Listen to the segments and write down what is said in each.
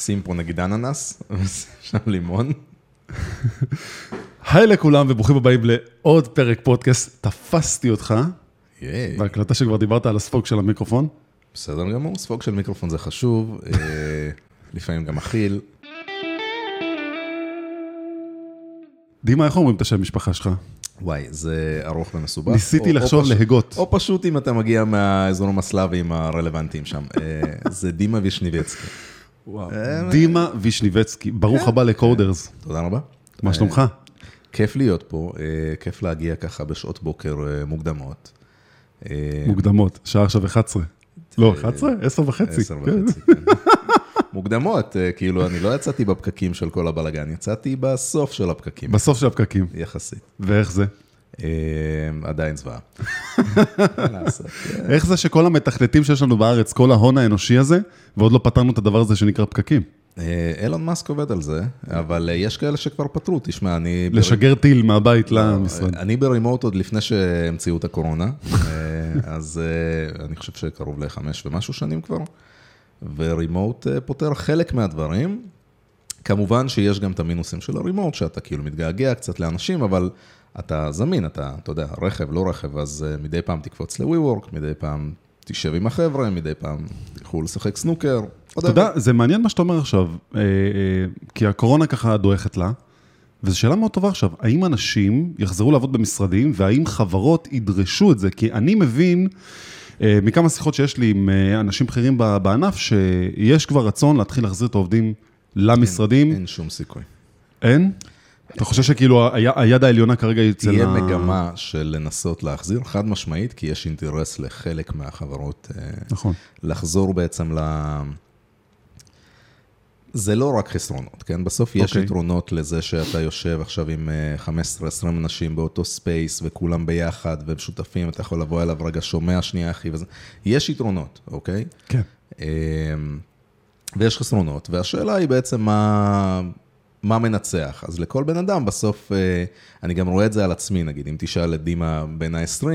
שים פה נגיד אננס, שם לימון. היי לכולם וברוכים הבאים לעוד פרק פודקאסט, תפסתי אותך, ייי. בהקלטה שכבר דיברת על הספוג של המיקרופון. בסדר גמור, ספוג של מיקרופון זה חשוב, אה, לפעמים גם מכיל. דימה, איך אומרים את השם משפחה שלך? וואי, זה ארוך ומסובך. ניסיתי לחשוב להגות. או פשוט אם אתה מגיע מהאזורים הסלאביים הרלוונטיים שם. אה, זה דימה וישניבצקי. אה, דימה וישניבצקי, ברוך הבא לקודרס, תודה רבה. מה שלומך? כיף להיות פה, אה, כיף להגיע ככה בשעות בוקר אה, מוקדמות. אה, מוקדמות, שעה עכשיו 11. לא, 11? 10 וחצי. עשר כן. וחצי. כן. מוקדמות, אה, כאילו, אני לא יצאתי בפקקים של כל הבלגן, יצאתי בסוף של הפקקים, בסוף של הפקקים. יחסית. ואיך זה? אה, עדיין זוועה. אה, איך זה שכל המתכנתים שיש לנו בארץ, כל ההון האנושי הזה, ועוד לא פתרנו את הדבר הזה שנקרא פקקים? אה, אילון מאסק עובד על זה, אבל אה, יש כאלה שכבר פתרו, תשמע, אני... לשגר טיל מהבית למשרד. אני ברימוט עוד לפני שהמציאו את הקורונה, אה, אז אה, אני חושב שקרוב לחמש ומשהו שנים כבר, ורימוט אה, פותר חלק מהדברים. כמובן שיש גם את המינוסים של הרימוט, שאתה כאילו מתגעגע קצת לאנשים, אבל אתה זמין, אתה, אתה יודע, רכב, לא רכב, אז אה, מדי פעם תקפוץ ל-WeWork, מדי פעם תשב עם החבר'ה, מדי פעם תלכו לשחק סנוקר. אתה יודע, זה מעניין מה שאתה אומר עכשיו, אה, אה, כי הקורונה ככה דועכת לה, וזו שאלה מאוד טובה עכשיו, האם אנשים יחזרו לעבוד במשרדים, והאם חברות ידרשו את זה? כי אני מבין מכמה שיחות שיש לי עם אנשים בכירים בענף, שיש כבר רצון להתחיל להחזיר את העובדים למשרדים. אין שום סיכוי. אין? אתה חושב שכאילו היד העליונה כרגע היא אצל תהיה ה- מגמה של לנסות להחזיר, חד משמעית, כי יש אינטרס לחלק מהחברות אה, נכון. לחזור בעצם ל... זה לא רק חסרונות, כן? בסוף יש אוקיי. יתרונות לזה שאתה יושב עכשיו עם אה, 15-20 אנשים באותו space וכולם ביחד והם שותפים, אתה יכול לבוא אליו רגע, שומע שנייה אחי וזה. יש יתרונות, אוקיי? כן. אה, ויש חסרונות, והשאלה היא בעצם מה, מה מנצח. אז לכל בן אדם בסוף, אה, אני גם רואה את זה על עצמי, נגיד, אם תשאל את דימה בן ה-20,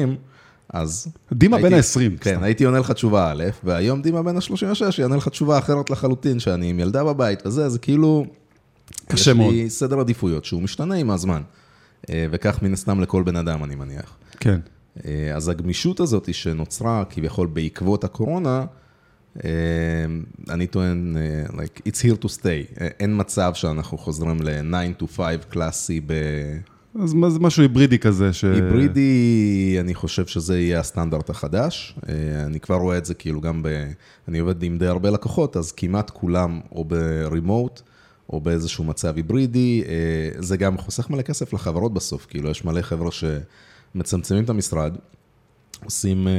אז... דימה הייתי- בן ה-20. כן, הייתי עונה לך תשובה א', והיום דימה בן ה-36 יענה לך תשובה אחרת לחלוטין, שאני עם ילדה בבית וזה, זה כאילו... קשה יש מאוד. לי סדר עדיפויות שהוא משתנה עם הזמן. אה, וכך מן הסתם לכל בן אדם, אני מניח. כן. אה, אז הגמישות הזאת שנוצרה כביכול בעקבות הקורונה, אני טוען, אה, like, it's here to stay. אה, אין מצב שאנחנו חוזרים ל-9 to 5 קלאסי ב... אז זה משהו היברידי כזה, ש... היברידי, אני חושב שזה יהיה הסטנדרט החדש. אה, אני כבר רואה את זה כאילו גם ב... אני עובד עם די הרבה לקוחות, אז כמעט כולם או ברימוט, או באיזשהו מצב היברידי. זה גם חוסך מלא כסף לחברות בסוף, כאילו יש מלא חבר'ה שמצמצמים את המשרד, עושים אה,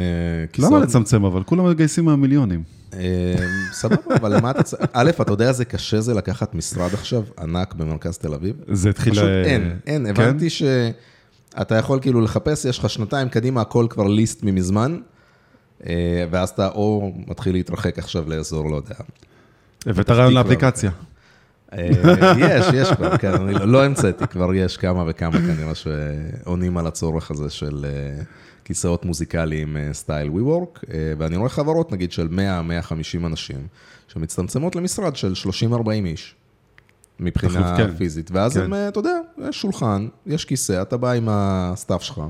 למה לצמצם אבל? כולם מגייסים מהמיליונים. אה, סבבה, אבל למה אתה... צ- א', אתה יודע איזה קשה זה לקחת משרד עכשיו ענק במרכז תל אביב? זה התחיל... פשוט אה, אין, אין, כן? הבנתי שאתה יכול כאילו לחפש, יש לך שנתיים קדימה, הכל כבר ליסט ממזמן, ואז אתה או מתחיל להתרחק עכשיו לאזור, לא יודע. הבאת רעיון. לאפליקציה. יש, יש כבר, כן, אני לא- לא המצאתי, כבר יש כמה וכמה כנראה שעונים על הצורך הזה של כיסאות מוזיקליים אה, style WeWork, אה, ואני רואה חברות נגיד של 100-150 אנשים, שמצטמצמות למשרד של 30-40 איש. מבחינה כן. פיזית, ואז כן. הם, אה, אתה יודע, יש שולחן, יש כיסא, אתה בא עם ה setup שלך.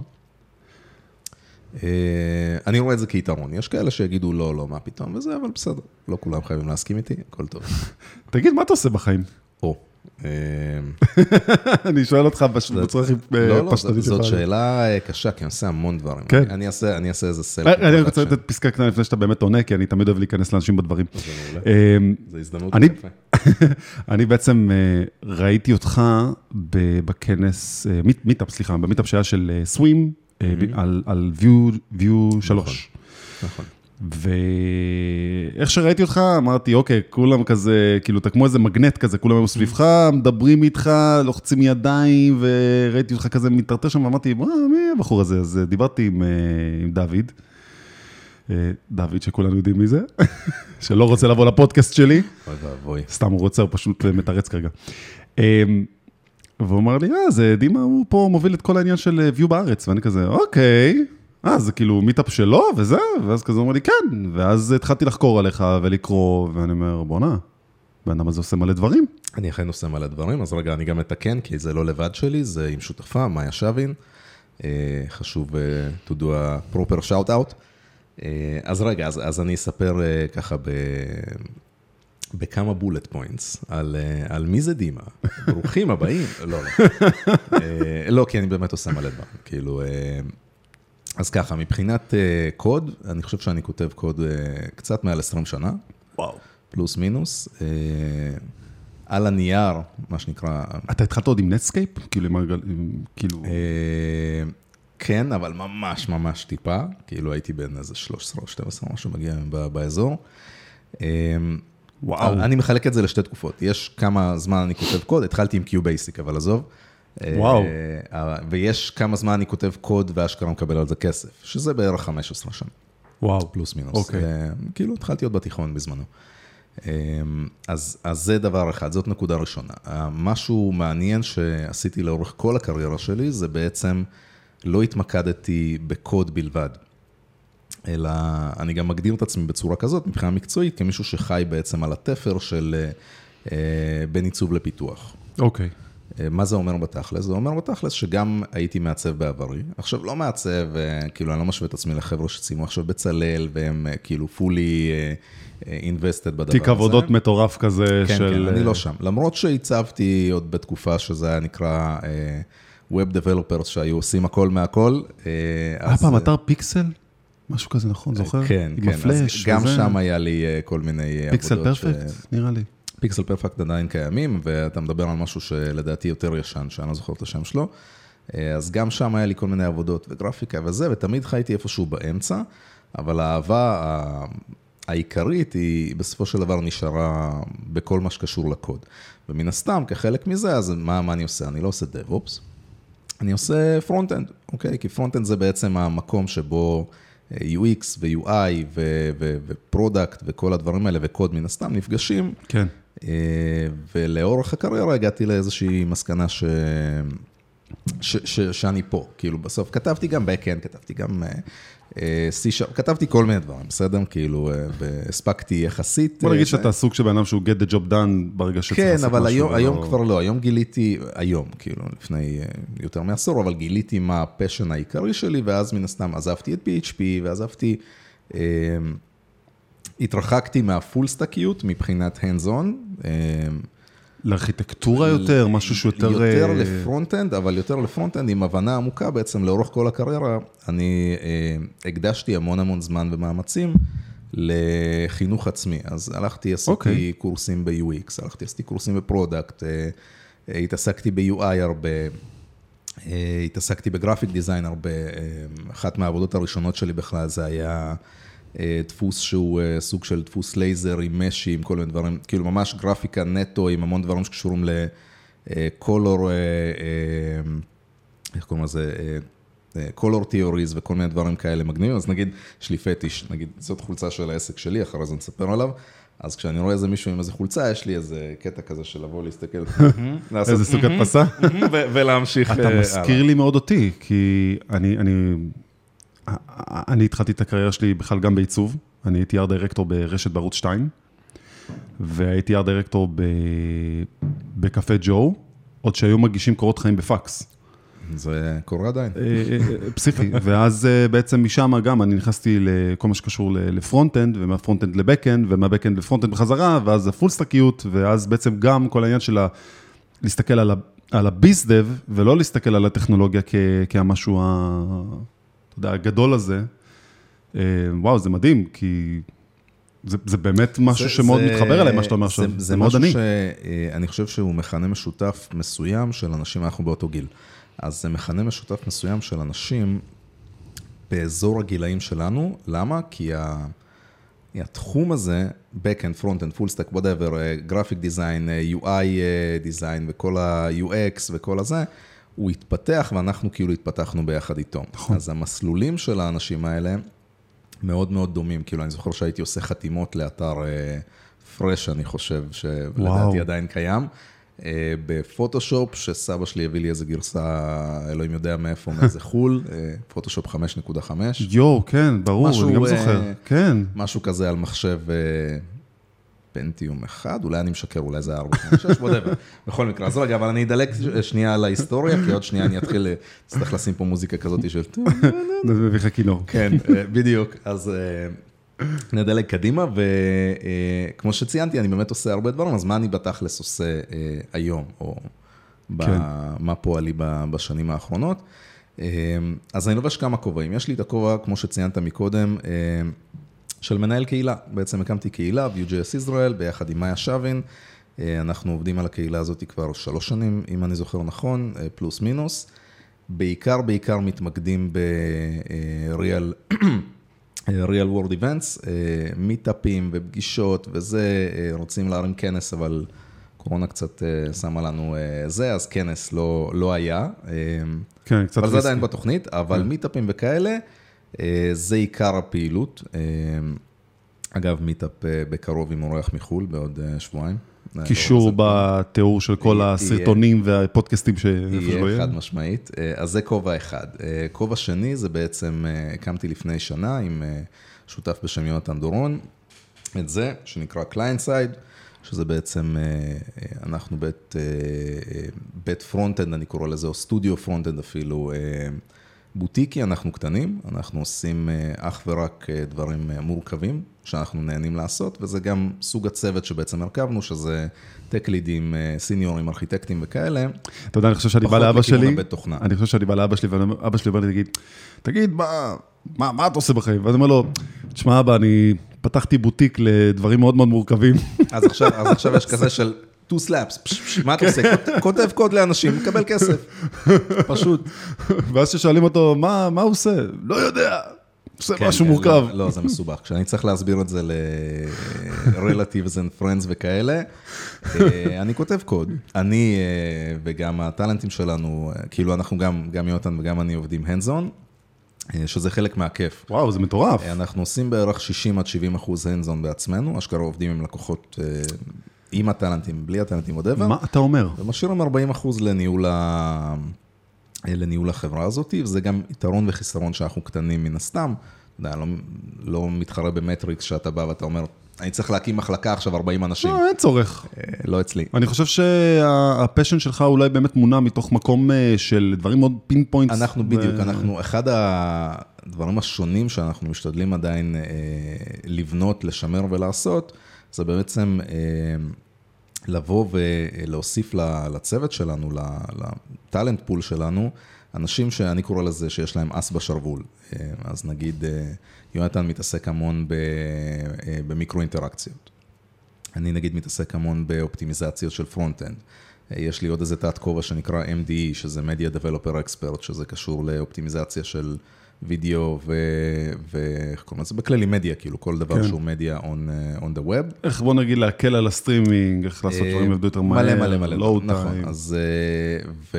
אני רואה את זה כיתרון, יש כאלה שיגידו לא, לא, מה פתאום וזה, אבל בסדר, לא כולם חייבים להסכים איתי, הכל טוב. תגיד, מה אתה עושה בחיים? אה, אני שואל אותך בש- בצורה הכי אה, לא, לא, פשטנית זאת- שאלה אה, קשה, כי אני עושה המון דברים. כן. אני אעשה איזה סלפי. אה, אני רוצה לתת פסקה קטנה לפני שאתה באמת עונה, כי אני תמיד אוהב להיכנס לאנשים בדברים. אמ, זו הזדמנות יפה. אני בעצם ראיתי אותך בכנס, meet- meetup, סליחה, ב meetup שהיה של Swimm, על- Vue- Vue 3. נכון. ואיך שראיתי אותך, אמרתי, אוקיי, כולם כזה, כאילו, אתה כמו איזה מגנט כזה, כולם היו סביבך, מדברים איתך, לוחצים ידיים, וראיתי אותך כזה מטרטר שם, ואמרתי, מה, מי הבחור הזה? אז אה, דיברתי עם, אה, עם דוד, אה, דוד, שכולנו יודעים מי זה, שלא רוצה לבוא לפודקאסט שלי, אוי ואבוי. סתם הוא רוצה, הוא פשוט מתרץ כרגע. אה, והוא אמר לי, אה, זה דימה, הוא פה מוביל את כל העניין של view בארץ, ואני כזה, אוקיי, אה, זה כאילו מיטאפ שלו וזה, ואז כזה הוא אומר לי, כן, ואז התחלתי לחקור עליך ולקרוא, ואני אומר, בואנה, הבן אדם הזה עושה מלא דברים. אני אכן עושה מלא דברים, אז רגע, אני גם מתקן, כי זה לא לבד שלי, זה עם שותפה, מאיה שווין. אה, חשוב אה, to do a proper shout out. אה, אז רגע, אז, אז אני אספר ככה ב... בכמה בולט פוינטס על, על מי זה דימה. ברוכים הבאים. לא, לא. לא, כי אני באמת עושה מלא דברים. כאילו, אז ככה, מבחינת אה, קוד, אני חושב שאני כותב קוד אה, קצת מעל 20 שנה. וואו. פלוס מינוס. אה, על הנייר, מה שנקרא, אתה התחלת עוד עם Netscape? כאילו, עם הרגל- כאילו... כן, אבל ממש ממש טיפה, כאילו הייתי בן איזה 13 או 12, משהו מגיע באזור. וואו. אני מחלק את זה לשתי תקופות, יש כמה זמן אני כותב קוד, התחלתי עם Q-Basic, אבל עזוב. וואו. אה, ויש כמה זמן אני כותב קוד ואשכרה מקבל על זה כסף, שזה בערך 15 שנה. וואו. פלוס מינוס. אוקיי. אה, כאילו התחלתי עוד בתיכון בזמנו. אה, אז, אז זה דבר אחד, זאת נקודה ראשונה. אה, משהו מעניין שעשיתי לאורך כל הקריירה שלי, זה בעצם לא התמקדתי בקוד בלבד, אלא אני גם מגדיר את עצמי בצורה כזאת, מבחינה מקצועית, כמישהו שחי בעצם על התפר של בין עיצוב לפיתוח. אוקיי. אה, מה זה אומר בתכלס? זה אומר בתכלס שגם הייתי מעצב בעברי. עכשיו, לא מעצב, אה, כאילו, אני לא משווה את עצמי לחבר'ה שציימו עכשיו בצלאל, והם אה, כאילו fully אה, אה, invested בדבר הזה. תיק עבודות מטורף כזה כן, של... כן, אני לא שם. למרות שהצבתי עוד בתקופה שזה היה נקרא אה, Web Developers שהיו עושים הכל מהכל. אה, היה פעם אה, אתר פיקסל? משהו כזה, נכון? זוכר? כן, עם כן, הפלאש אז גם. שם היה לי אה, כל מיני עבודות. פיקסל פרפקט, נראה לי. פיקסל פרפקט עדיין קיימים, ואתה מדבר על משהו שלדעתי יותר ישן, שאני לא זוכר את השם שלו. אה, אז גם שם היה לי כל מיני עבודות וגרפיקה וזה, ותמיד חייתי איפשהו באמצע, אבל האהבה העיקרית היא בסופו של דבר נשארה בכל מה שקשור לקוד. ומן הסתם, כחלק מזה, אז מה, מה אני עושה? אני לא עושה DevOps, אני עושה front-end, אוקיי? כי front-end זה בעצם המקום שבו אה, UX ו-UI ו product וכל הדברים האלה, וקוד מן הסתם, נפגשים. כן. אה, ולאורך הקריירה הגעתי לאיזושהי מסקנה ש... ש, ש, שאני פה, כאילו בסוף כתבתי גם backend, כתבתי גם אה, אה, C, כתבתי כל מיני דברים, בסדר? כאילו, אה, והספקתי יחסית. בוא נגיד זה- שאתה סוג של בן אדם שהוא get the job done ברגע שצריך כן, לעשות אבל משהו. היום, ולא- היום כבר לא, היום גיליתי, היום, כאילו, לפני אה, יותר מעשור, אבל גיליתי מה הפשן העיקרי שלי, ואז מן הסתם עזבתי את PHP, ועזבתי, אה, התרחקתי מהפול סטקיות מבחינת hands on. אה, לארכיטקטורה יותר, משהו שהוא יותר... אה, ל front-end, אבל יותר ל front-end עם הבנה עמוקה בעצם לאורך כל הקריירה. אני אה, הקדשתי המון המון זמן ומאמצים לחינוך עצמי. אז הלכתי, עשיתי אוקיי. קורסים ב-UX, הלכתי, עשיתי קורסים ב product, אה, אה, התעסקתי ב-UI הרבה. אה, התעסקתי ב graphic design הרבה, אה, אחת מהעבודות הראשונות שלי בכלל זה היה דפוס שהוא אה, סוג של דפוס לייזר עם משי, עם כל מיני דברים, כאילו ממש גרפיקה נטו עם המון דברים שקשורים לקולור, איך קוראים לזה? קולור תיאוריז וכל מיני דברים כאלה מגניבים, אז נגיד, יש לי פטיש, נגיד, זאת חולצה של העסק שלי, אחרי זה נספר עליו, אז כשאני רואה איזה מישהו עם איזה חולצה, יש לי איזה קטע כזה של לבוא להסתכל, איזה סוג הדפסה? ולהמשיך אתה אה, מזכיר לי מאוד אותי, כי אני, אני, התחלתי את הקריירה שלי בכלל גם בעיצוב. אני הייתי art director ברשת בערוץ 2, והייתי art director ב, בקפה ג'ו, עוד שהיו מגישים קורות חיים בפקס. זה קורה עדיין. אה, אה, פסיכי, ואז אה, בעצם משם גם אני נכנסתי לכל מה שקשור ל front-end, ומה front-end ל back-end, ומה back-end ל front-end בחזרה, ואז ה full stack יות, ואז בעצם גם כל העניין של ה- להסתכל על ה- על ה biz-dev, ולא להסתכל על הטכנולוגיה כ- כמשהו, ה- אתה יודע, הגדול הזה. אה, וואו, זה מדהים, כי זה, זה באמת משהו זה- שמאוד זה- מתחבר אליי, מה שאתה אומר עכשיו. זה, זה, זה מאוד משהו אני. שאני חושב שהוא מכנה משותף מסוים של אנשים, אנחנו באותו גיל. אז זה מכנה משותף מסוים של אנשים באזור הגילאים שלנו, למה? כי ה... התחום הזה, Backend, Frontend, Full Stack, whatever, אה, Graphic Design, אה, UI אה, Design וכל ה-UX וכל הזה, הוא התפתח ואנחנו כאילו התפתחנו ביחד איתו. נכון. אז המסלולים של האנשים האלה מאוד מאוד דומים. כאילו, אני זוכר שהייתי עושה חתימות לאתר פרש, אני חושב. שלדעתי עדיין קיים. אה, בפוטושופ, שסבא שלי הביא לי איזה גרסה, אלוהים יודע מאיפה, מאיזה חו"ל, אה, פוטושופ 5.5. יואו, כן, ברור, משהו, אני גם אה, זוכר. כן. משהו כזה על מחשב, אה, פנטיום 1, אולי אני משקר, אולי זה היה 486, whatever. בכל מקרה, אז רגע, אבל אני אדלג שנייה על ההיסטוריה, כי עוד שנייה אני אתחיל, אה, אצטרך לשים פה מוזיקה כזאת של... זה מביא לך כינור. כן, אה, בדיוק. אז אה, נדלג קדימה, וכמו שציינתי, אני באמת עושה הרבה דברים, אז מה אני בתכלס עושה היום, או כן. מה פועלי בשנים האחרונות. אז אני לובש כמה כובעים. יש לי את הכובע, כמו שציינת מקודם, של מנהל קהילה. בעצם הקמתי קהילה, Vue.js Israel, ביחד עם מאיה שווין. אה, אנחנו עובדים על הקהילה הזאת כבר שלוש שנים, אם אני זוכר נכון, אה, פלוס מינוס. בעיקר, בעיקר מתמקדים ב-real real world events, מיטאפים ופגישות וזה, אה, רוצים להרים כנס, אבל קורונה קצת אה, שמה לנו אה, זה, אז כנס לא, לא היה. אה, כן, קצת אבל זה. עדיין בתוכנית, אבל מיטאפים וכאלה, אה, זה עיקר הפעילות. אה, אגב, meetup אה, בקרוב עם אורח מחו"ל בעוד אה, שבועיים. קישור בתיאור של כל יהיה- הסרטונים והפודקאסטים שאיפה שלא יהיה יהיה. חד משמעית. אה, אז זה כובע אחד. אה, כובע שני זה בעצם, אה, הקמתי לפני שנה עם אה, שותף בשם יונתן דורון, את זה, שנקרא Client Side, שזה בעצם, אה, אה, אנחנו בית, אה, אה, בית front-end, אני קורא לזה, או סטודיו front-end אפילו, אה, בוטיקי, אנחנו קטנים, אנחנו עושים אה, אך ורק אה, דברים אה, מורכבים, שאנחנו נהנים לעשות, וזה גם סוג הצוות שבעצם הרכבנו, שזה טק לידים, סיניורים, ארכיטקטים וכאלה. אתה יודע, אני חושב שאני בא לאבא שלי. אני חושב שאני בא לאבא שלי, ואבא שלי אומר לי, תגיד, תגיד, מה, מה, מה אתה עושה בחיים? ואז אני אומר לו, תשמע אבא, אני פתחתי בוטיק לדברים מאוד מאוד מורכבים. אז עכשיו, אז עכשיו יש כזה של two slaps, מה אתה עושה? כות- כותב קוד לאנשים, מקבל כסף. פשוט. ואז כששואלים אותו, מה, הוא עושה? לא יודע, עושה כן, משהו כן, מורכב. לא, לא, זה מסובך. כשאני צריך להסביר את זה ל-relatives and friends וכאלה, אה, אני כותב קוד. אני אה, וגם הטאלנטים שלנו, אה, כאילו אנחנו גם, גם יונתן וגם אני עובדים hands on, אה, שזה חלק מהכיף. וואו, זה מטורף. אנחנו עושים בערך 60 עד 70 אחוז hands on בעצמנו, אשכרה עובדים עם לקוחות, אה, עם הטאלנטים, בלי הטאלנטים, whatever. מה אתה אומר? ומשאירים 40 אחוז לניהול, ה... לניהול החברה הזאת, וזה גם יתרון וחיסרון שאנחנו קטנים מן הסתם. יודע, לא, לא מתחרה במטריקס שאתה בא ואתה אומר, אני צריך להקים מחלקה עכשיו 40 אנשים. לא, אין צורך. אה, לא אצלי. אני חושב שה passion שלך אולי באמת מונע מתוך מקום אה, של דברים מאוד pain points. אנחנו בדיוק, אנחנו, אחד הדברים השונים שאנחנו משתדלים עדיין אה, לבנות, לשמר ולעשות, זה בעצם אה, לבוא ולהוסיף לצוות שלנו, ל talent pool שלנו, אנשים שאני קורא לזה שיש להם אס בשרוול. אה, אז נגיד, אה, יונתן מתעסק המון ב- אה, במיקרו אינטראקציות. אני נגיד מתעסק המון באופטימיזציות של front-end. יש לי עוד איזה תת כובע שנקרא MDE, שזה Media Developer Expert, שזה קשור לאופטימיזציה של וידאו. ואיך קוראים לזה? בכללי מדיה, כאילו כל דבר כן. שהוא מדיה on, uh, on the web. איך בוא נגיד להקל על הסטרימינג, איך לעשות דברים לעבוד יותר מהר. אה, מלא מלא מלא, נכון. time. אז אה,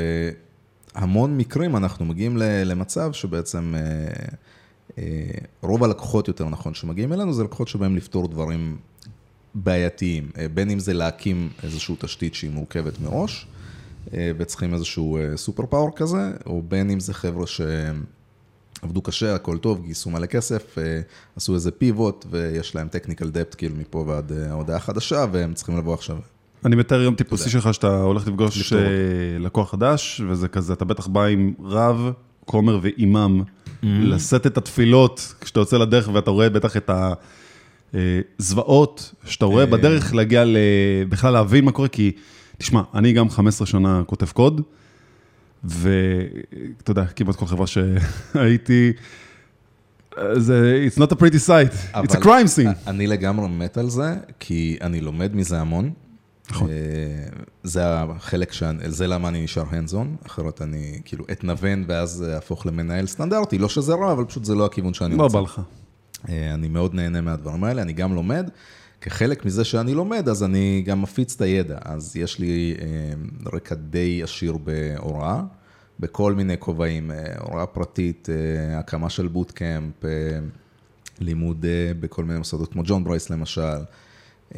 והמון מקרים אנחנו מגיעים למצב שבעצם אה, אה, רוב הלקוחות, יותר נכון, שמגיעים אלינו, זה לקוחות שבאים לפתור דברים בעייתיים, אה, בין אם זה להקים איזושהי תשתית שהיא מורכבת מראש, אה, וצריכים איזשהו super power כזה, או בין אם זה חבר'ה שעבדו קשה, הכל טוב, גייסו מלא כסף, אה, עשו איזה פיבוט, ויש להם technical debt כאילו מפה ועד אה, ההודעה החדשה, והם צריכים לבוא עכשיו. אני מתאר יום טיפוסי. שלך שאתה הולך לפגוש אה, לקוח חדש, וזה כזה, אתה בטח בא עם רב, כומר ואימאם, לשאת את התפילות כשאתה יוצא לדרך ואתה רואה בטח את הזוועות שאתה רואה אה. בדרך להגיע ל... בכלל להבין מה קורה, כי תשמע, אני גם 15 שנה כותב קוד, ואתה יודע, כמעט כל חברה שהייתי, זה, it's not a pretty sight, it's a crime scene. אני לגמרי מת על זה, כי אני לומד מזה המון. נכון. אה, זה החלק, שאני- זה למה אני נשאר on, אחרת אני כאילו אתנוון ואז אהפוך למנהל סטנדרטי, לא שזה רע, אבל פשוט זה לא הכיוון שאני לא רוצה. בא לך. אה, אני מאוד נהנה מהדברים האלה, אני גם לומד. כחלק מזה שאני לומד, אז אני גם מפיץ את הידע. אז יש לי אה, רקע די עשיר בהוראה, בכל מיני כובעים, אה, הוראה פרטית, הקמה של bootcamp, לימוד בכל מיני מוסדות, כמו ג'ון ברייס למשל.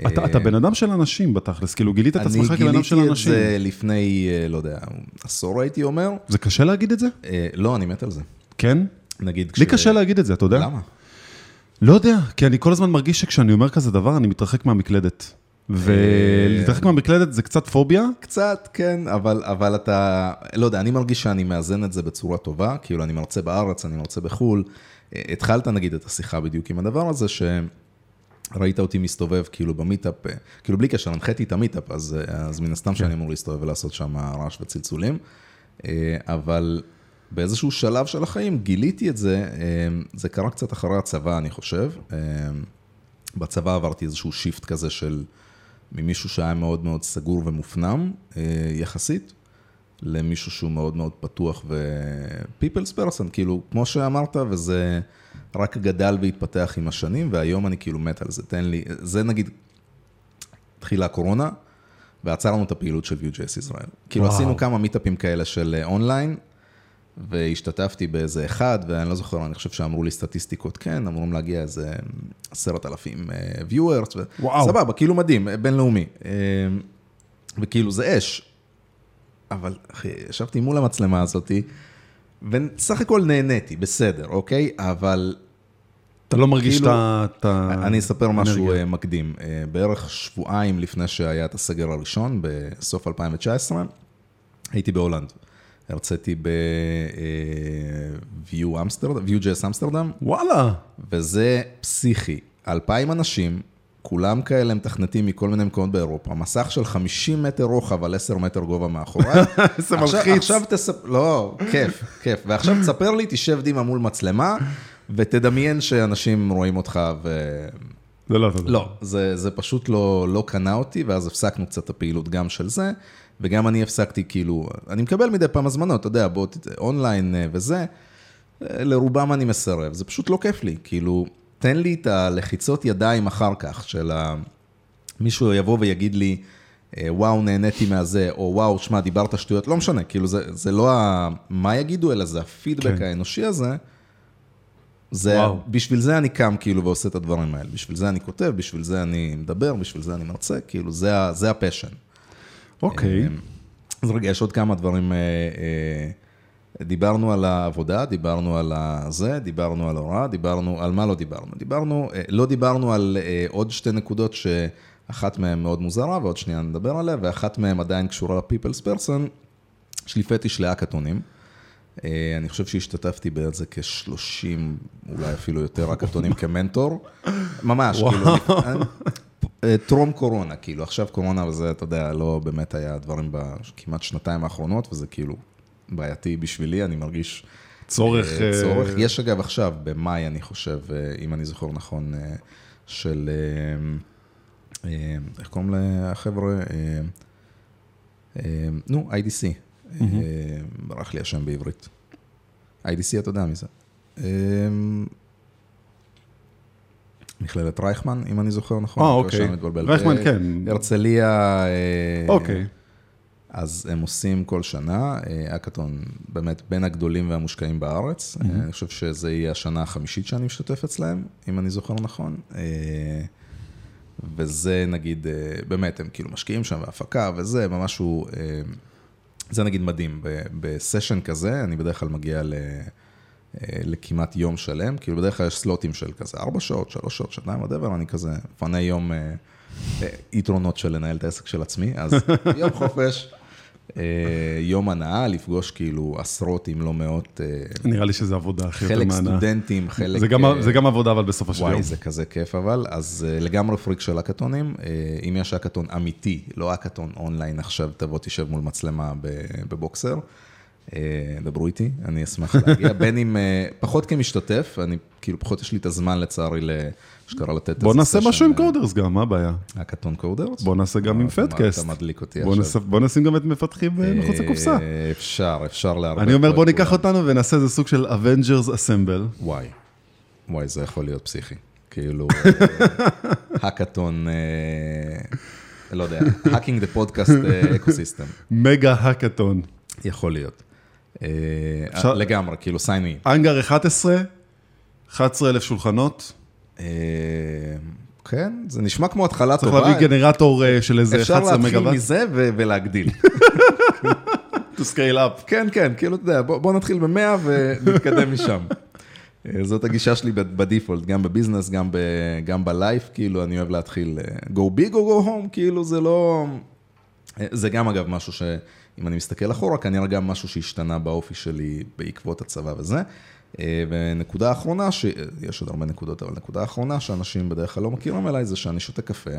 אתה, אתה בן אדם של אנשים בתכלס, כאילו גילית את עצמך כבן אדם של אני גיליתי את אנשים. זה לפני, לא יודע, עשור הייתי אומר. זה קשה להגיד את זה? לא, אני מת על זה. כן? נגיד לי קשה להגיד את זה, אתה יודע? למה? לא יודע, כי אני כל הזמן מרגיש שכשאני אומר כזה דבר, אני מתרחק מהמקלדת. ולהתרחק מהמקלדת זה קצת פוביה? קצת, כן, אבל, אבל אתה, לא יודע, אני מרגיש שאני מאזן את זה בצורה טובה, כאילו אני מרצה בארץ, אני מרצה בחו"ל. התחלת נגיד את השיחה בדיוק עם הדבר הזה, שראית אותי מסתובב כאילו במיטאפ, כאילו בלי קשר, הנחיתי את המיטאפ, אז, אז מן הסתם כן. שאני אמור להסתובב ולעשות שם רעש וצלצולים, אבל באיזשהו שלב של החיים גיליתי את זה, זה קרה קצת אחרי הצבא, אני חושב. בצבא עברתי איזשהו shift כזה של... ממישהו שהיה מאוד מאוד סגור ומופנם אה, יחסית, למישהו שהוא מאוד מאוד פתוח ו-people's person, כאילו, כמו שאמרת, וזה רק גדל והתפתח עם השנים, והיום אני כאילו מת על זה, תן לי, זה נגיד, התחילה הקורונה, ועצר לנו את הפעילות של Vue.js ישראל. כאילו עשינו כמה מיטאפים כאלה של אונליין, והשתתפתי באיזה אחד, ואני לא זוכר, אני חושב שאמרו לי סטטיסטיקות, כן, אמורים להגיע איזה עשרת אלפים viewers, וואו. סבבה, כאילו מדהים, בינלאומי. אה, וכאילו זה אש. אבל אחי, ישבתי מול המצלמה הזאתי, וסך הכל נהניתי, בסדר, אוקיי? אבל... אתה לא מרגיש כאילו, את ה... אני אספר משהו אנרגיה. מקדים. אה, בערך שבועיים לפני שהיה את הסגר הראשון, בסוף 2019, הייתי בהולנד. הרציתי ב-Vue אמסטרדם, Vue.js אמסטרדם. וואלה. וזה פסיכי. אלפיים אנשים, כולם כאלה מתכנתים מכל מיני מקומות באירופה, מסך של 50 מטר רוחב על 10 מטר גובה מאחוריי. זה מלחיץ. עכשיו תספר, לא, כיף, כיף. ועכשיו תספר לי, תשב דימה מול מצלמה, ותדמיין שאנשים רואים אותך ו... זה לא, זה לא. זה, זה פשוט לא, לא קנה אותי, ואז הפסקנו קצת את הפעילות גם של זה. וגם אני הפסקתי, כאילו, אני מקבל מדי פעם הזמנות, אתה יודע, בוא, אונליין אה, וזה, אה, לרובם אני מסרב, זה פשוט לא כיף לי, כאילו, תן לי את הלחיצות ידיים אחר כך, של ה... מישהו יבוא ויגיד לי, אה, וואו, נהניתי מהזה, או וואו, שמע, דיברת שטויות, לא משנה, כאילו, זה, זה לא ה... מה יגידו, אלא זה הפידבק כן. האנושי הזה. זה, וואו. בשביל זה אני קם כאילו ועושה את הדברים האלה, בשביל זה אני כותב, בשביל זה אני מדבר, בשביל זה אני מרצה, כאילו זה, זה ה passion. אוקיי. אה, אז רגע, יש עוד כמה דברים. אה, אה, דיברנו על העבודה, דיברנו על זה, דיברנו על הוראה, דיברנו, על מה לא דיברנו? דיברנו, לא דיברנו על עוד שתי נקודות שאחת מהן מאוד מוזרה ועוד שנייה נדבר עליה, ואחת מהן עדיין קשורה ל-People's Person, יש לי פטיש לאקתונים. אני חושב שהשתתפתי באיזה כ-30, אולי אפילו יותר אקתונים כמנטור. ממש, כאילו, אה, טרום קורונה, כאילו, עכשיו קורונה וזה, אתה יודע, לא באמת היה דברים בכמעט שנתיים האחרונות, וזה כאילו בעייתי בשבילי, אני מרגיש... צורך... אה, צורך. יש אגב עכשיו, במאי, אני חושב, אה, אם אני זוכר נכון, של... איך קוראים לחבר'ה? נו, IDC. ברח לי השם בעברית. IDC, אתה יודע מי זה. מכללת רייכמן, אם אני זוכר נכון. אה, אוקיי. רייכמן, כן. הרצליה. אה, אוקיי. אז הם עושים כל שנה, אקאטון באמת בין הגדולים והמושקעים בארץ. Mm-hmm. אני חושב שזה יהיה השנה החמישית שאני משתתף אצלהם, אם אני זוכר נכון. אה, וזה נגיד, באמת, הם כאילו משקיעים שם בהפקה וזה, משהו, זה נגיד מדהים. בסשן כזה, אני בדרך כלל מגיע ל... אה, לכמעט יום שלם, כאילו בדרך כלל יש סלוטים של כזה ארבע שעות, שלוש שעות, שעתיים, whatever, אני כזה מפנה יום אה, אה, יתרונות של לנהל את העסק של עצמי, אז יום חופש. יום הנאה, לפגוש כאילו עשרות אם לא מאות... נראה לי שזה עבודה הכי יותר מהנה. חלק סטודנטים, חלק... זה גם, זה גם עבודה, אבל בסופו של יום. וואי, זה כזה כיף אבל. אז לגמרי פריק של האקתונים. אם יש האקתון אמיתי, לא האקתון אונליין עכשיו, תבוא תשב מול מצלמה בבוקסר. אה, דברו איתי, אני אשמח להגיע, בין אם, אה, פחות כמשתתף, אני, כאילו, פחות יש לי את הזמן לצערי לאשכרה לתת איזה סשן. בוא נעשה משהו עם קודרס גם, מה הבעיה? הקטון קודרס? בוא נעשה גם עם פטקאסט. אתה מדליק אותי עכשיו. בוא נשים גם את מפתחים אה, מחוץ לקופסה. אפשר, אפשר להרבה. אני אומר, בוא ניקח אותנו ונעשה איזה סוג של Avengers Assemble. וואי, וואי, זה יכול להיות פסיכי. כאילו, האקתון, לא יודע, hacking the podcast ecosystem. מגה האקתון. יכול להיות. אה, לגמרי, כאילו sign me in. האנגר 11, 11 אלף שולחנות. אה, כן, זה נשמע כמו התחלה טובה. צריך להביא גנרטור אה, של איזה 11 מגוואט. אפשר להתחיל מזה ולהגדיל. to scale up. כן, כן, כאילו, אתה יודע, בוא נתחיל ב-100 ונתקדם משם. זאת הגישה שלי ב default, גם ב business, גם, ב, גם בלייף, כאילו, אני אוהב להתחיל go big or go home, כאילו, זה לא... זה גם, אגב, משהו שאם אני מסתכל אחורה, כנראה גם משהו שהשתנה באופי שלי בעקבות הצבא וזה. ונקודה אחרונה, שיש עוד הרבה נקודות, אבל נקודה אחרונה שאנשים בדרך כלל לא מכירים אליי, זה שאני שותה קפה,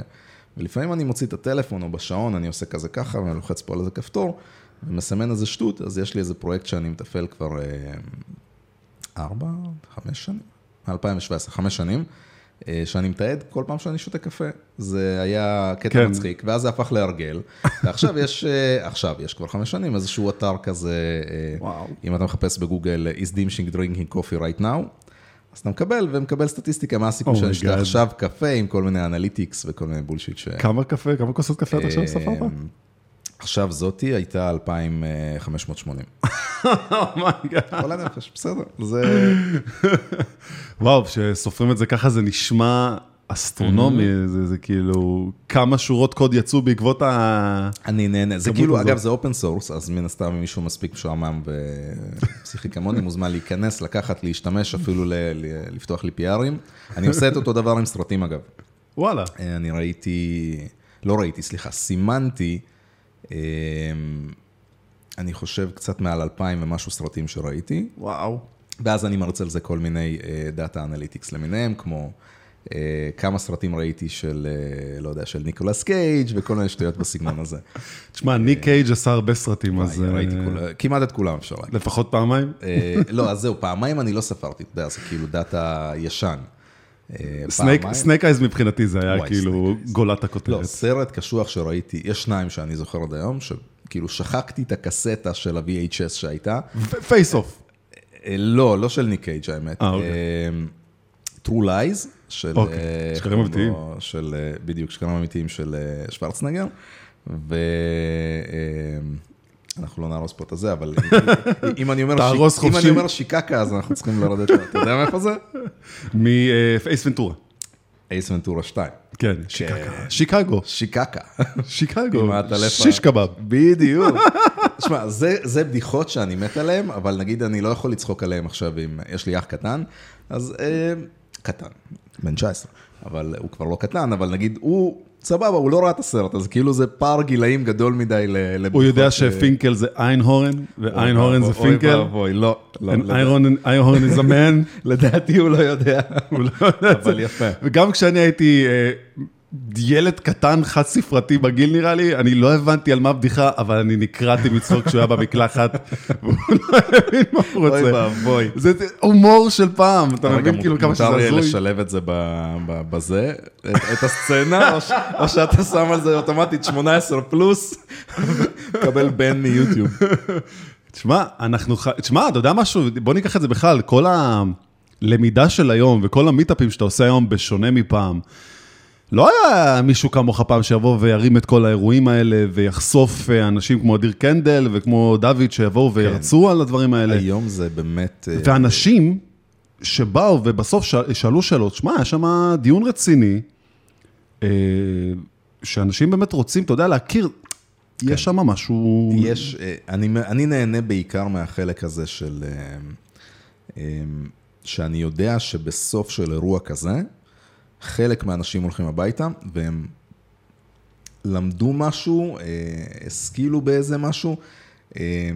ולפעמים אני מוציא את הטלפון או בשעון, אני עושה כזה ככה, ואני לוחץ פה על איזה כפתור, ומסמן איזה שטות, אז יש לי איזה פרויקט שאני מתפעל כבר ארבע, חמש שנים, 2017, חמש שנים, אה, שאני מתעד כל פעם שאני שותה קפה. זה היה קטע כן. מצחיק, ואז זה הפך להרגל. ועכשיו יש, אה, עכשיו, יש כבר חמש שנים איזשהו אתר כזה, אה, וואו. אם אתה מחפש בגוגל, is Dimshik drinking coffee right now, אז אתה מקבל, ומקבל סטטיסטיקה, מה הסיכוי oh שאני אשתה עכשיו קפה עם כל מיני analytics וכל מיני bullshit ש... כמה קפה, כמה כוסות קפה אתה עכשיו ספרת? עכשיו זאתי הייתה 2,580. כל הנפש, בסדר. זה... וואו, כשסופרים את זה ככה זה נשמע אסטרונומי, mm-hmm. זה, זה כאילו, כמה שורות קוד יצאו בעקבות ה... אני נהנה, זה כאילו, אגב, זה open source, אז מן הסתם אם מישהו מספיק משועמם ופסיכי כמוני, מוזמן להיכנס, לקחת, להשתמש, אפילו ל- לפתוח לי פיארים. אני עושה את אותו דבר עם סרטים, אגב. וואלה. אני ראיתי, לא ראיתי, סליחה, סימנתי. אמ, אני חושב קצת מעל אלפיים ומשהו סרטים שראיתי. וואו. ואז אני מריץ על זה כל מיני data analytics למיניהם, כמו uh, כמה סרטים ראיתי של, uh, לא יודע, של ניקולס קייג' וכל מיני שטויות בסגנון הזה. תשמע, ניק קייג' עשה הרבה סרטים, אז... ראיתי כול, כמעט את כולם אפשר להגיד. לפחות פעמיים? לא, אז זהו, פעמיים אני לא ספרתי, אתה יודע, זה כאילו דאטה ישן. סנייק אייז מבחינתי זה היה כאילו גולת הכותרת. לא, סרט קשוח שראיתי, יש שניים שאני זוכר עד היום, שכאילו שחקתי את הקסטה של ה-VHS שהייתה. Face Off. אה, לא, לא של ניק קייג' האמת. אה, אוקיי. אמ, True Lies, של... אוקיי, שקרים אמיתיים. של, בדיוק, שקרים אמיתיים של שוורצנגר. ו... אנחנו לא נהרוס פה את הזה, אבל אם אני אומר שיקקה, אז אנחנו צריכים לרדת, אתה יודע מאיפה זה? מאייס ונטורה. אייס ונטורה 2. כן, שיקקה. שיקגו. שיקקה. שיקגו. שיש קבב. בדיוק. תשמע, זה בדיחות שאני מת עליהן, אבל נגיד אני לא יכול לצחוק עליהן עכשיו אם יש לי אח קטן, אז אה, קטן, בן 19, אבל הוא כבר לא קטן, אבל נגיד הוא... סבבה, הוא לא ראה את הסרט, אז כאילו זה פער גילאים גדול מדי לבדיחות. הוא יודע שפינקל זה איינהורן, ואיינהורן זה פינקל? אוי ואבוי, לא. איינהורן is a man? לדעתי הוא לא יודע. הוא לא יודע אבל יפה. וגם כשאני הייתי אה, ילד קטן, חד ספרתי בגיל נראה לי, אני לא הבנתי על מה הבדיחה, אבל אני נקרעתי מצחוק כשהוא היה במקלחת, והוא לא הבין מה הוא רוצה. אוי ואבוי. זה הומור של פעם, אתה מבין כאילו כמה שזה הזוי. מותר לי לשלב את זה בזה, את הסצנה, או שאתה שם על זה אוטומטית 18 פלוס, מקבל בן מיוטיוב. תשמע, אנחנו, תשמע, אתה יודע משהו, בוא ניקח את זה בכלל, כל הלמידה של היום וכל המיטאפים שאתה עושה היום בשונה מפעם. לא היה מישהו כמוך פעם שיבוא וירים את כל האירועים האלה ויחשוף אה, אנשים כמו אדיר קנדל וכמו דוד שיבואו כן. וירצו על הדברים האלה. היום זה באמת... אה, ואנשים שבאו ובסוף שאלו שאלות, שמע, היה שם דיון רציני, אה, שאנשים באמת רוצים, אתה יודע, להכיר, כן. יש שם משהו... יש, אני, אני נהנה בעיקר מהחלק הזה של... שאני יודע שבסוף של אירוע כזה, חלק מהאנשים הולכים הביתה, והם למדו משהו, אה, השכילו באיזה משהו, אה,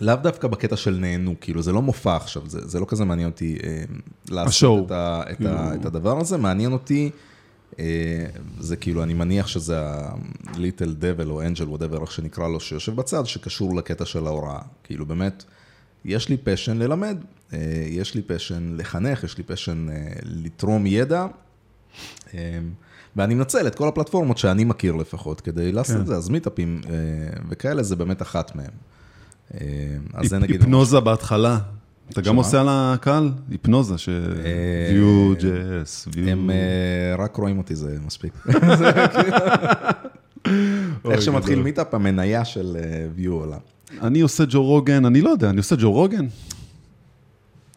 לאו דווקא בקטע של נהנו, כאילו זה לא מופע עכשיו, זה, זה לא כזה מעניין אותי אה, לעשות את, ה, את, ה, כאילו. את הדבר הזה, מעניין אותי, זה כאילו, אני מניח שזה ה-Little Devil או Angel, whatever, איך שנקרא לו, שיושב בצד, שקשור לקטע של ההוראה. כאילו באמת, יש לי פשן ללמד, יש לי פשן לחנך, יש לי פשן לתרום ידע, ואני מנצל את כל הפלטפורמות שאני מכיר לפחות, כדי לעשות את זה, אז מיטאפים אה, וכאלה, זה באמת אחת מהם. אמ, אז זה נגיד... היפנוזה בהתחלה. אתה גם עושה על הקהל? היפנוזה, ש... view, js, view... הם אה, רק רואים אותי, זה מספיק. איך שמתחיל מיטאפ, המניה של אה, view עולה. אני עושה ג'ו רוגן, אני לא יודע, אני עושה ג'ו רוגן?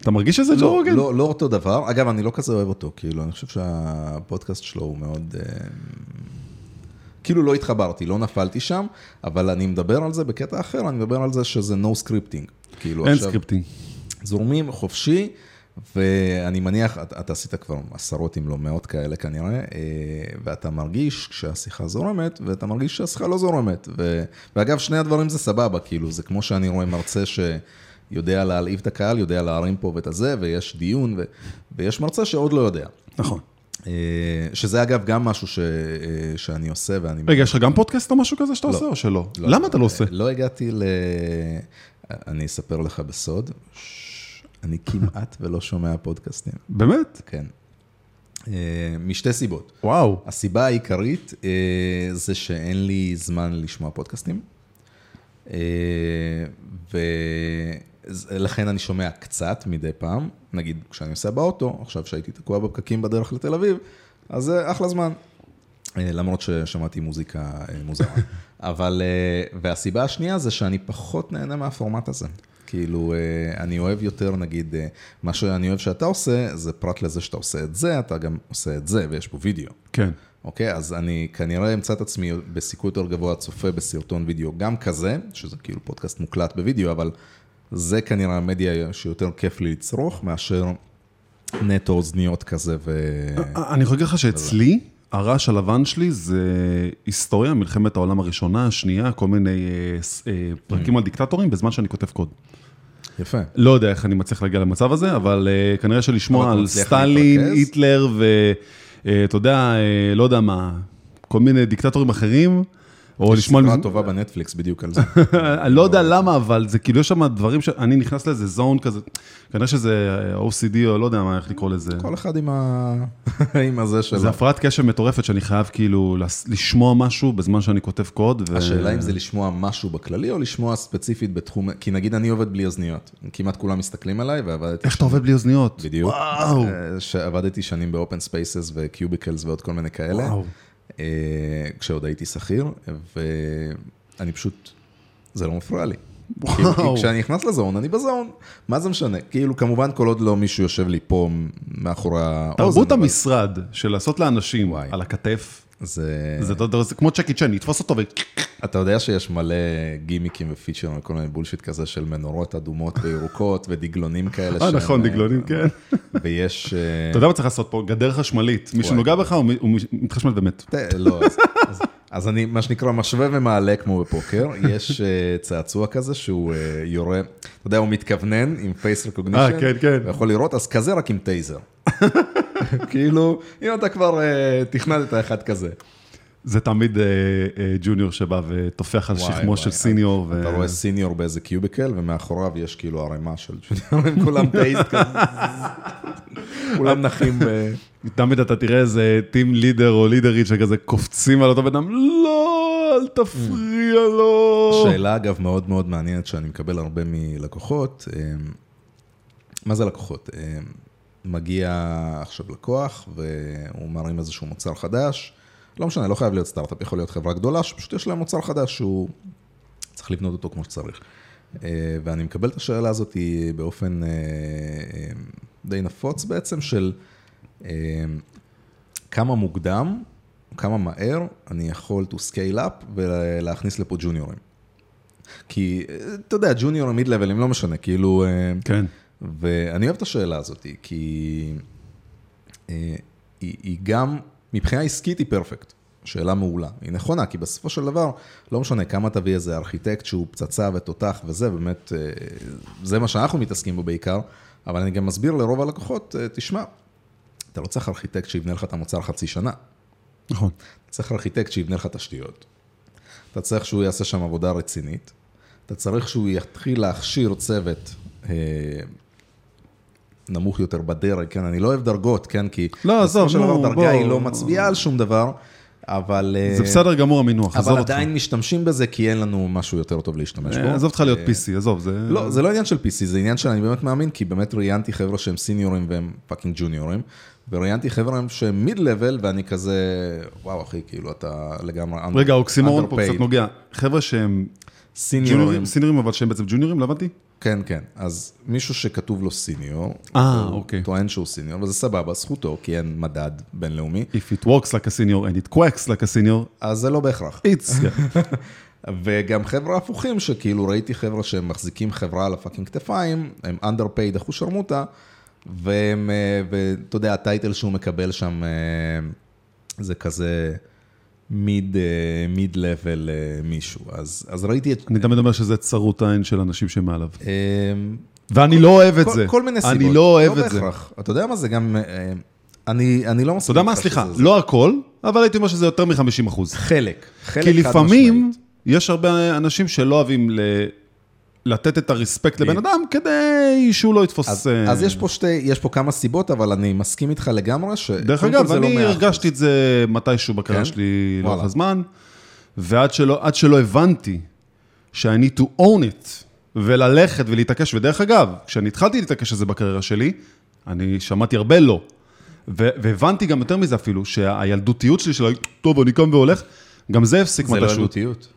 אתה מרגיש שזה ג'ו לא, רוגן? לא, לא אותו דבר. אגב, אני לא כזה אוהב אותו, כאילו, אני חושב שהפודקאסט שלו הוא מאוד... אה, כאילו לא התחברתי, לא נפלתי שם, אבל אני מדבר על זה בקטע אחר, אני מדבר על זה שזה no scripting. כאילו אין עכשיו, scripting. זורמים חופשי, ואני מניח, אתה, אתה עשית כבר עשרות אם לא מאות כאלה כנראה, אה, ואתה מרגיש כשהשיחה זורמת, ואתה מרגיש שהשיחה לא זורמת. ו, ואגב, שני הדברים זה סבבה, כאילו, זה כמו שאני רואה מרצה שיודע להלהיב את הקהל, יודע להרים פה ואת הזה, ויש דיון, ו, ויש מרצה שעוד לא יודע. נכון. אה, שזה אגב גם משהו ש, אה, שאני עושה, ואני... רגע, יש לך גם פודקאסט או משהו כזה שאתה לא. עושה או שלא? לא, למה אתה לא עושה? לא הגעתי ל... אני אספר לך בסוד, ש- אני כמעט ולא שומע פודקאסטים. באמת? כן. אה, משתי סיבות. וואו. הסיבה העיקרית אה, זה שאין לי זמן לשמוע פודקאסטים, אה, ולכן אני שומע קצת מדי פעם, נגיד כשאני נוסע באוטו, עכשיו שהייתי תקוע בפקקים בדרך לתל אביב, אז זה אחלה זמן. אה, למרות ששמעתי מוזיקה אה, מוזרה. אבל, אה, והסיבה השנייה זה שאני פחות נהנה מהפורמט הזה. כאילו, אה, אני אוהב יותר, נגיד, אה, מה שאני אוהב שאתה עושה, זה פרט לזה שאתה עושה את זה, אתה גם עושה את זה, ויש פה וידאו. כן. אוקיי? אז אני כנראה אמצא את עצמי בסיכוי יותר גבוה צופה בסרטון וידאו גם כזה, שזה כאילו פודקאסט מוקלט בוידאו, אבל זה כנראה המדיה שיותר כיף לי לצרוך, מאשר נטו אוזניות כזה ו... אני יכול להגיד לך שאצלי, הרעש הלבן שלי זה היסטוריה, מלחמת העולם הראשונה, השנייה, כל מיני אה, אה, פרקים על דיקטטורים בזמן שאני כותב קוד. יפה. לא יודע איך אני מצליח להגיע למצב הזה, אבל אה, כנראה שלשמוע על סטלין, להתרכז? היטלר ואתה יודע, אה, לא יודע מה, כל מיני דיקטטורים אחרים, או יש לשמוע... סדרה טובה בנטפליקס בדיוק על זה. אני לא יודע למה, אבל זה כאילו יש שם דברים שאני נכנס לאיזה zone כזה, כנראה שזה OCD או לא יודע מה, איך לקרוא לזה. כל אחד עם ה... עם הזה שלו. זה הפרעת קשב מטורפת שאני חייב כאילו לשמוע משהו בזמן שאני כותב קוד. ו- השאלה אם זה לשמוע משהו בכללי, או לשמוע ספציפית בתחום... כי נגיד אני עובד בלי אוזניות. כמעט כולם מסתכלים עליי, ועבדתי... איך אתה עובד בלי אוזניות? בדיוק. וואו. אה, שעבדתי שנים ב open spaces ו cubicles ועוד כל מיני כאלה. וואו. אה, כשעוד הייתי שכיר, ואני פשוט, זה לא מפריע לי. וואו. כאילו, כי כשאני נכנס לזון, אני בזון. מה זה משנה? כאילו, כמובן, כל עוד לא מישהו יושב לי פה מאחורי האוזן. תרבות המשרד של לעשות לאנשים. על הכתף, זה... זה זה- זה כמו צ'קי צ'ן, לתפוס אותו ו... אתה יודע שיש מלא גימיקים ופיצ'רים וכל מיני בולשיט כזה של מנורות אדומות וירוקות ודגלונים כאלה. אה נכון, אה, דגלונים, כן. ויש... אה, אתה יודע מה צריך לעשות פה? גדר חשמלית. מישהו וואי. נוגע בך, הוא מתחשמל ומת. ת- לא, אז, אני, מה שנקרא, משווה ומעלה כמו בפוקר. יש צעצוע כזה שהוא יורה, אתה יודע, הוא מתכוונן עם פייס recognition. אה, כן, כן. יכול לראות, אז כזה רק עם taser. כאילו, אם אתה כבר uh, תכננת אחד כזה. זה תמיד אה, אה, ג'וניור שבא וטופח על שכמו וואי, של סיניור. ו- אתה רואה סיניור באיזה cubicle, ומאחוריו יש כאילו ערימה של ג'וניורים, כולם tased כזה. כולם נחים. תמיד אתה תראה איזה טים לידר או לידרית שכזה קופצים על אותו בן אדם, לא, אל תפריע לו. שאלה אגב מאוד מאוד מעניינת שאני מקבל הרבה מלקוחות, אה, מה זה לקוחות? מגיע עכשיו לקוח והוא מרים איזשהו מוצר חדש, לא משנה, לא חייב להיות סטארט-אפ, יכול להיות חברה גדולה שפשוט יש להם מוצר חדש שהוא צריך לבנות אותו כמו שצריך. אה, ואני מקבל את השאלה הזאת באופן אה, אה, די נפוץ בעצם של כמה מוקדם, כמה מהר אני יכול to scale up ולהכניס לפה ג'וניורים. כי, אתה יודע, ג'וניורים, מיד לבלים, לא משנה, כאילו... כן. ואני אוהב את השאלה הזאת, כי אה, היא, היא גם, מבחינה עסקית היא פרפקט. שאלה מעולה. היא נכונה, כי בסופו של דבר, לא משנה כמה תביא איזה ארכיטקט שהוא פצצה ותותח וזה, באמת, אה, זה מה שאנחנו מתעסקים בו בעיקר, אבל אני גם מסביר לרוב הלקוחות, אה, תשמע, אתה לא צריך ארכיטקט שיבנה לך את המוצר חצי שנה. נכון. אתה צריך ארכיטקט שיבנה לך תשתיות. אתה צריך שהוא יעשה שם עבודה רצינית. אתה צריך שהוא יתחיל להכשיר צוות נמוך יותר בדרג, כן? אני לא אוהב דרגות, כן? כי לא, עזוב, נו, דבר דרגה בוא. היא לא מצביעה על שום דבר, אבל... אה, זה בסדר גמור המינוח, עזוב אבל אותך. עדיין משתמשים בזה כי אין לנו משהו יותר טוב להשתמש בו. אה, עזוב אותך להיות אה, PC, עזוב, זה... לא, זה לא עניין של PC, זה עניין שאני באמת מאמין, כי באמת ראיינתי חבר'ה שהם סיניורים והם fucking ג'וניורים, וראיינתי חבר'ה שהם mid level, ואני כזה, וואו אחי, כאילו אתה לגמרי רגע, האוקסימורון פה. קצת נוגע. חבר'ה שהם סיניורים, סיניורים, אבל שהם בעצם ג'וניורים, לא הבנתי? כן, כן, אז מישהו שכתוב לו סיניור, אה, אוקיי. טוען שהוא סיניור, וזה סבבה, זכותו, כי אין מדד בינלאומי, If it works like a senior and it quacks like a senior, אז זה לא בהכרח. it's... וגם חבר'ה הפוכים, שכאילו ראיתי חבר'ה שהם מחזיקים חברה על הפאקינג כתפיים, הם underpaid אחוז שרמוטה, והם, אה, ואתה יודע, הטייטל שהוא מקבל שם אה, זה כזה מיד, מיד לבל מישהו. אז, אז ראיתי את... אני תמיד אומר שזה צרות עין של אנשים שמעליו. אה, ואני לא אוהב את כל, זה. כל מיני סיבות. אני לא אוהב את זה. אתה יודע מה זה גם... אה, אני, אני לא אתה מסכים. יודע מה? סליחה, זה. לא הכל, אבל הייתי אומר שזה יותר מ-50 אחוז. חלק. חלק כי חד לפעמים משמעית. יש הרבה אנשים שלא אוהבים ל... לתת את הרספקט לבן אדם כדי שהוא לא יתפוס... אז, אה, אז יש פה שתי, יש פה כמה סיבות, אבל אני מסכים איתך לגמרי ש... דרך אגב, לא אני 100%. הרגשתי את זה מתישהו בקריירה כן? שלי לאורך. הזמן, ועד שלא, שלא הבנתי need to own it, וללכת ולהתעקש, ודרך אגב, כשאני התחלתי להתעקש על זה בקריירה שלי, אני שמעתי הרבה לא. והבנתי גם יותר מזה אפילו, שהילדותיות שלי של, טוב, אני קם והולך, גם זה הפסיק זה לא מתישהו. ילדותיות.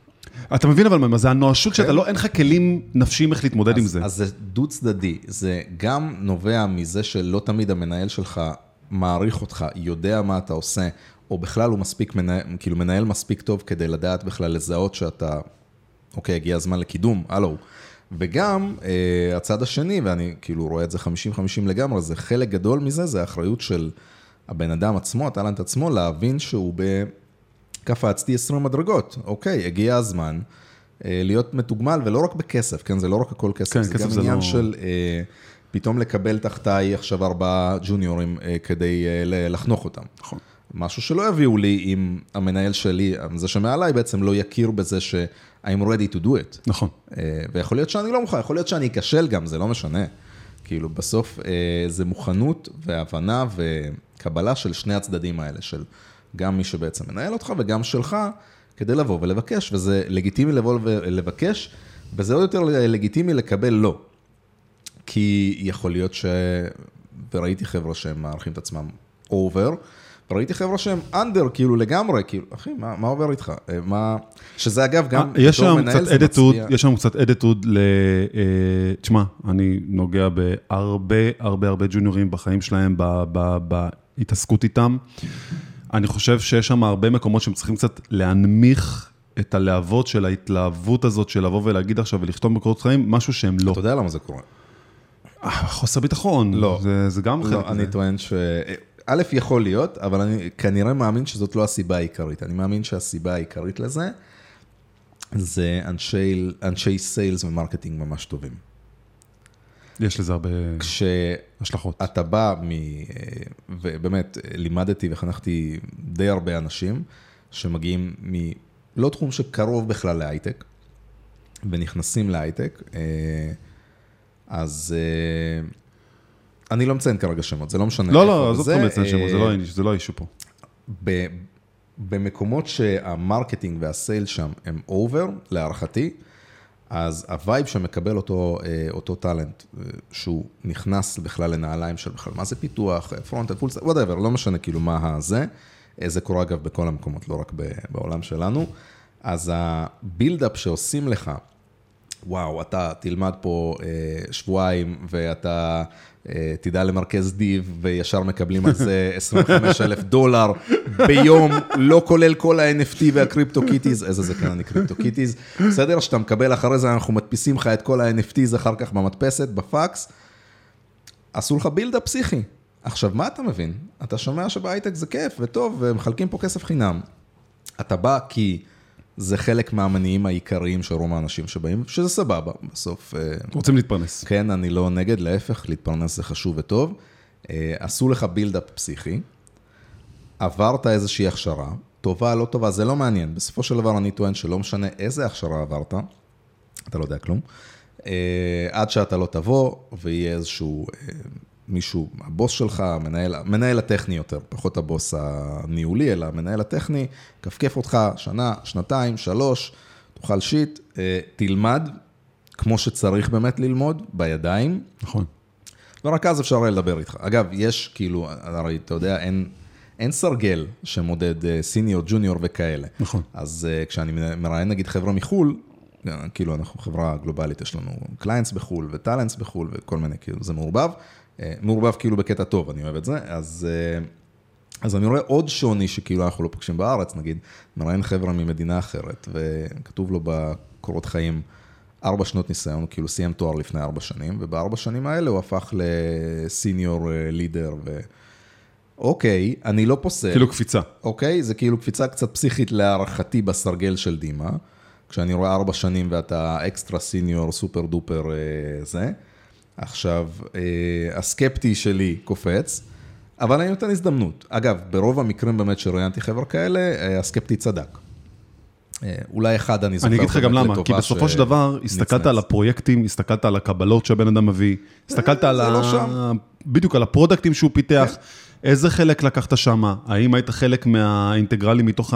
אתה מבין אבל מה, זה הנואשות שאתה לא, אין לך כלים נפשיים איך להתמודד עם זה. אז זה דו צדדי, זה גם נובע מזה שלא תמיד המנהל שלך מעריך אותך, יודע מה אתה עושה, או בכלל הוא מספיק, מנהל, כאילו מנהל מספיק טוב כדי לדעת בכלל לזהות שאתה, אוקיי, הגיע הזמן לקידום, הלו. וגם אה, הצד השני, ואני כאילו רואה את זה 50-50 לגמרי, זה חלק גדול מזה, זה האחריות של הבן אדם עצמו, הטאלנט עצמו, להבין שהוא ב... קפצתי 20 מדרגות, אוקיי, הגיע הזמן אה, להיות מתוגמל, ולא רק בכסף, כן, זה לא רק הכל כסף, כן, זה כסף גם זה עניין לא- של אה, פתאום לקבל תחתיי עכשיו ארבעה ג'וניורים אה, כדי אה, לחנוך אותם. נכון. משהו שלא יביאו לי אם המנהל שלי, זה שמעליי בעצם לא יכיר בזה ש- I'm ready to do it. נכון. אה, ויכול להיות שאני לא מוכן, יכול להיות שאני אכשל גם, זה לא משנה. כאילו, בסוף אה, זה מוכנות והבנה וקבלה של שני הצדדים האלה, של גם מי שבעצם מנהל אותך וגם שלך, כדי לבוא ולבקש, וזה לגיטימי לבוא ולבקש, וזה עוד יותר לגיטימי לקבל לא. כי יכול להיות ש... וראיתי חבר'ה שהם מערכים את עצמם אובר, וראיתי חבר'ה שהם אנדר, כאילו לגמרי, כאילו, אחי, מה, מה עובר איתך? אה, מה... שזה אגב גם, אה, יש שם קצת אדיטוד, מצביע- יש שם קצת אדיטוד ל... אה, תשמע, אני נוגע בהרבה הרבה הרבה ג'וניורים בחיים שלהם, בהתעסקות איתם. אני חושב שיש שם הרבה מקומות שהם צריכים קצת להנמיך את הלהבות של ההתלהבות הזאת של לבוא ולהגיד עכשיו ולכתוב בקורות חיים, משהו שהם לא. אתה יודע למה זה קורה? אה, חוסר ביטחון. לא. זה, זה גם חלק לא. אני טוען ש... א', יכול להיות, אבל אני כנראה מאמין שזאת לא הסיבה העיקרית. אני מאמין שהסיבה העיקרית לזה, זה אנשי, אנשי sales ו marketing ממש טובים. יש לזה הרבה כשאתה השלכות. בא מ... ובאמת, לימדתי וחנכתי די הרבה אנשים שמגיעים מ... לא תחום שקרוב בכלל להייטק, ונכנסים להייטק, אה, אז אה, אני לא מציין כרגע שמות, זה לא משנה. לא, לא, עזוב אותך בעצם שמות, זה אה, לא- זה לא ה issue פה. ב- במקומות שה marketing וה sale שם הם over, להערכתי, אז ה vibe שמקבל אותו, אה, אותו talent, אה, שהוא נכנס בכלל לנעליים של בכלל, מה זה פיתוח, front, full, whatever, לא משנה כאילו מה הזה, אה, זה קורה אגב בכל המקומות, לא רק בעולם שלנו, אז ה build-up שעושים לך, וואו, אתה תלמד פה אה, שבועיים ואתה אה, תדע למרכז div וישר מקבלים על זה 25 אלף דולר ביום, לא כולל כל ה-NFT וה CryptoKitties, איזה זה כן אני CryptoKitties, בסדר? שאתה מקבל אחרי זה, אנחנו מדפיסים לך את כל ה-NFTs אחר כך במדפסת, בפקס, עשו לך build-up פסיכי. עכשיו, מה אתה מבין? אתה שומע שבהייטק זה כיף וטוב ומחלקים פה כסף חינם. אתה בא כי זה חלק מהמניעים העיקריים של רוב האנשים שבאים, שזה סבבה, בסוף, אה, רוצים להתפרנס. כן, אני לא נגד, להפך, להתפרנס זה חשוב וטוב. אה, עשו לך בילדאפ פסיכי, עברת איזושהי הכשרה, טובה, לא טובה, זה לא מעניין. בסופו של דבר אני טוען שלא משנה איזה הכשרה עברת, אתה לא יודע כלום, אה, עד שאתה לא תבוא ויהיה איזשהו מישהו, הבוס שלך, המנהל, המנהל הטכני יותר, פחות הבוס הניהולי, אלא המנהל הטכני, כפכף אותך שנה, שנתיים, שלוש, תאכל shit, אה, תלמד כמו שצריך באמת ללמוד, בידיים, נכון. ורק אז אפשר יהיה לדבר איתך. אגב, יש כאילו, הרי אתה יודע, אין, אין סרגל שמודד אה, סיניור, ג'וניור וכאלה. נכון. אז uh, כשאני מראיין נגיד חבר'ה מחו"ל, אה, כאילו אנחנו חברה גלובלית, יש לנו clients בחו"ל ו talents בחו"ל וכל מיני, כאילו זה מעורבב. אה, מעורבב כאילו בקטע טוב, אני אוהב את זה. אז, אה, אז אני רואה עוד שוני שכאילו אנחנו לא פוגשים בארץ, נגיד, מראיין חבר'ה ממדינה אחרת, וכתוב לו בקורות חיים, ארבע שנות ניסיון, הוא כאילו סיים תואר לפני ארבע שנים, ובארבע שנים האלה הוא הפך לסיניור לידר, ו... אוקיי, אני לא פוסל. כאילו קפיצה. אוקיי? זה כאילו קפיצה קצת פסיכית להערכתי בסרגל של דימה. כשאני רואה ארבע שנים ואתה אקסטרה סיניור, סופר דופר אה, זה. עכשיו, אה, הסקפטי שלי קופץ, אבל אני נותן הזדמנות. אגב, ברוב המקרים באמת שראיינתי חבר'ה כאלה, אה, הסקפטי צדק. אה, אולי אחד אני זוכר אני אגיד לך גם למה, כי בסופו של דבר, הסתכלת. על הפרויקטים, הסתכלת על הקבלות שהבן אדם מביא, הסתכלת על ה... לא שם. בדיוק, על הפרודקטים שהוא פיתח, איזה חלק לקחת שמה, האם היית חלק מהאינטגרלים מתוך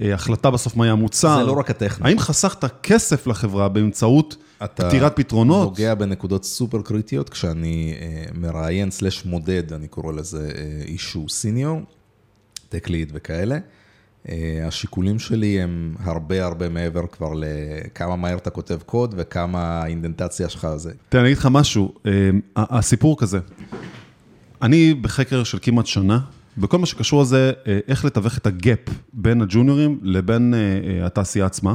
ההחלטה בסוף מה יהיה המוצר, זה לא רק הטכני. האם חסכת כסף לחברה באמצעות אתה פתירת פתרונות? נוגע בנקודות סופר קריטיות, כשאני אה, מראיין סלש מודד, אני קורא לזה אה, אישו סיניור, טק ליד וכאלה. אה, השיקולים שלי הם הרבה הרבה מעבר כבר לכמה מהר אתה כותב קוד וכמה האינדנטציה שלך זה. תראה, אני אגיד לך משהו, אה, הסיפור כזה, אני בחקר של כמעט שנה, בכל מה שקשור לזה, אה, איך לתווך את הגאפ בין הג'וניורים לבין אה, אה, התעשייה עצמה.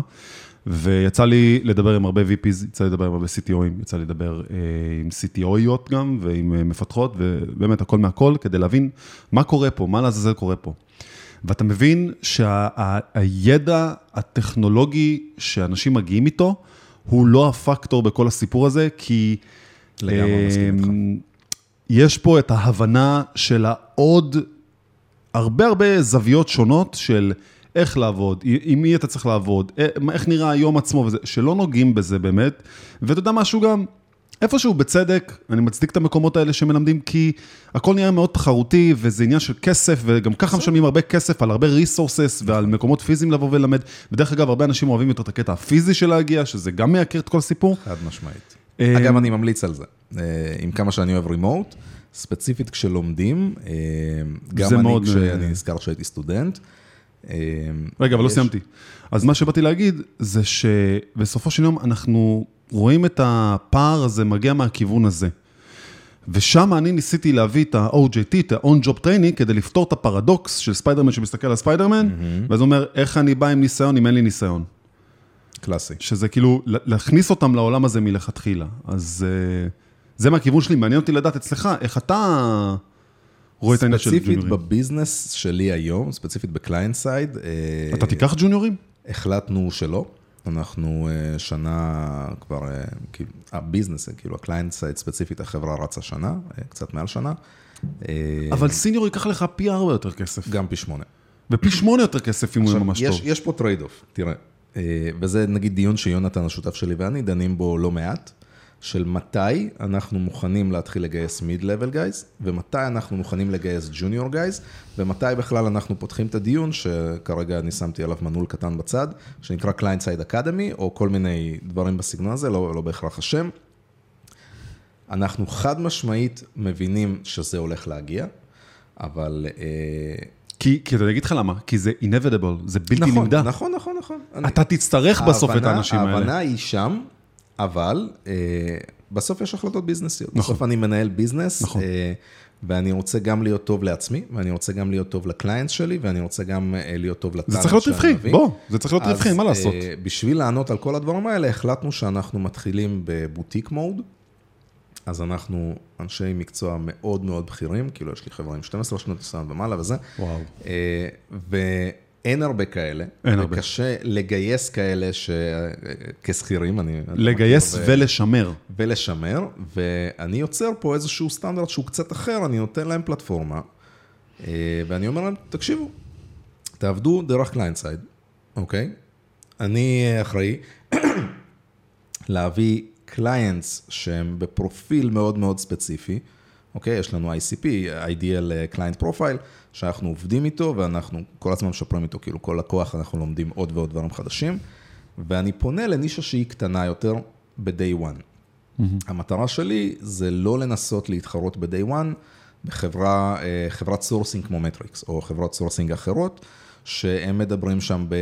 ויצא לי לדבר עם הרבה VPs, יצא לי לדבר עם הרבה CTOים, יצא לי לדבר אה, עם CTOיות גם, ועם אה, מפתחות, ובאמת הכל מהכל, כדי להבין מה קורה פה, מה לעזאזל קורה פה. ואתה מבין שהידע הטכנולוגי שאנשים מגיעים איתו, הוא לא הפקטור בכל הסיפור הזה, כי... לגמרי מסכים איתך. יש פה את ההבנה של העוד הרבה הרבה זוויות שונות של איך לעבוד, עם מי אתה צריך לעבוד, אה, איך נראה היום עצמו וזה, שלא נוגעים בזה באמת. ואתה יודע משהו גם, איפשהו בצדק, אני מצדיק את המקומות האלה שמלמדים, כי הכל נראה מאוד תחרותי, וזה עניין של כסף, וגם ככה משלמים הרבה כסף על הרבה ריסורסס ועל מקומות פיזיים לבוא וללמד. ודרך אגב, הרבה אנשים אוהבים יותר את הקטע הפיזי של להגיע, שזה גם מייקר את כל הסיפור. חד משמעית. אה, אגב, אני ממליץ על זה. אה, עם כמה שאני אוהב רימוט, ספציפית כשלומדים, אה, גם אני מאוד, כשאני אה, נזכר שהייתי סטודנט. אה, רגע, אבל לא יש- סיימתי. אז מה שבאתי להגיד, זה שבסופו של יום אנחנו רואים את הפער הזה מגיע מהכיוון הזה. ושם אני ניסיתי להביא את ה-OJT, את ה-on-job training, כדי לפתור את הפרדוקס של ספיידרמן שמסתכל על ספיידרמן, ואז הוא אומר, איך אני בא עם ניסיון אם אין לי ניסיון? קלאסי. שזה כאילו, לה- להכניס אותם לעולם הזה מלכתחילה. אז אה, זה מהכיוון שלי, מעניין אותי לדעת אצלך, איך אתה רואה את העניין של ספציפית ג'וניורים. ב business שלי היום, ספציפית ב client side, אה, אתה תיקח ג'וניורים? החלטנו שלא. אנחנו אה, שנה כבר, אה, כאילו, ה business, כאילו ה client side ספציפית, החברה רצה שנה, קצת מעל שנה. אבל סיניור ייקח לך פי ארבע יותר כסף. גם פי שמונה. ופי שמונה יותר כסף אם הוא יהיה ממש יש, טוב. יש פה trade off, תראה, אה, וזה נגיד דיון שיונתן השותף שלי ואני דנים בו לא מעט, של מתי אנחנו מוכנים להתחיל לגייס מיד-לבל גייז, ומתי אנחנו מוכנים לגייס ג'וניור גייז, ומתי בכלל אנחנו פותחים את הדיון, שכרגע אני שמתי עליו מנעול קטן בצד, שנקרא Client Side Academy, או כל מיני דברים בסגנון הזה, לא, לא בהכרח השם. אנחנו חד משמעית מבינים שזה הולך להגיע, אבל... אה, כי, כי אתה אגיד לך למה, כי זה inevitable, זה בלתי נכון, נמדע. נכון, נכון, נכון. אני- אתה תצטרך בסוף את האנשים האלה. ההבנה היא שם, אבל אה, בסוף יש החלטות ביזנסיות. נכון. בסוף אני מנהל ביזנס, נכון. אה, ואני רוצה גם להיות טוב לעצמי, ואני רוצה גם להיות טוב לקליינט שלי, ואני רוצה גם אה, להיות טוב לטאלנט זה צריך להיות שאני רווחי. בוא, זה צריך להיות רווחי, מה אז, לעשות? אה, בשביל לענות על כל הדברים האלה, החלטנו שאנחנו מתחילים בבוטיק מוד. אז אנחנו אנשי מקצוע מאוד מאוד בכירים, כאילו יש לי חברה עם 12 שנות ניסיון ומעלה וזה. וואו. ואין הרבה כאלה. אין הרבה. וקשה לגייס כאלה ש... כשכירים, אני... לגייס ו- ולשמר. ולשמר, ואני יוצר פה איזשהו סטנדרט שהוא קצת אחר, אני נותן להם פלטפורמה, אה, ואני אומר להם, תקשיבו, תעבדו דרך client side, אוקיי? אני אחראי להביא clients שהם בפרופיל מאוד מאוד ספציפי, אוקיי? יש לנו ICP, Ideal Client Profile, שאנחנו עובדים איתו ואנחנו כל הזמן משפרים איתו, כאילו כל לקוח אנחנו לומדים עוד ועוד דברים חדשים, ואני פונה לנישה שהיא קטנה יותר ב-day one. המטרה שלי זה לא לנסות להתחרות ב-day one בחברה, אה, חברת sourcing כמו מטריקס, או חברות sourcing אחרות, שהם מדברים שם ב...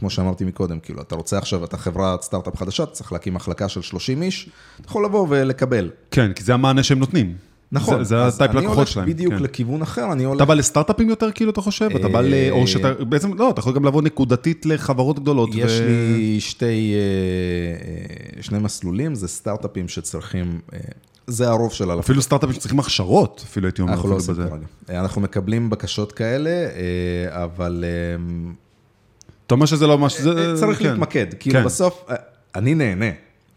כמו שאמרתי מקודם, כאילו, אתה רוצה עכשיו, אתה חברת סטארט-אפ חדשה, אתה צריך להקים מחלקה של 30 איש, אתה יכול לבוא ולקבל. כן, כי זה המענה שהם נותנים. נכון, זה- זה אז ה type אני לקוחות הולך שלהם, בדיוק כן. לכיוון אחר, אני הולך... אתה בא לסטארט-אפים יותר, כאילו, אתה חושב? אתה בא ל... אה, או שאתה... בעצם, לא, אתה יכול גם לבוא נקודתית לחברות גדולות. יש ו- לי שתי, אה, אה, שני מסלולים, זה סטארט-אפים שצריכים, זה הרוב של הלקוחות. אפילו סטארט-אפים שצריכים הכשרות, אפילו הייתי אומר. אנחנו לא עושים. כרגע. אה, אנחנו מקבלים בקשות כאלה, אבל אתה אומר שזה לא מה שזה... צריך כן. להתמקד. כאילו כן. בסוף, אה, אני נהנה,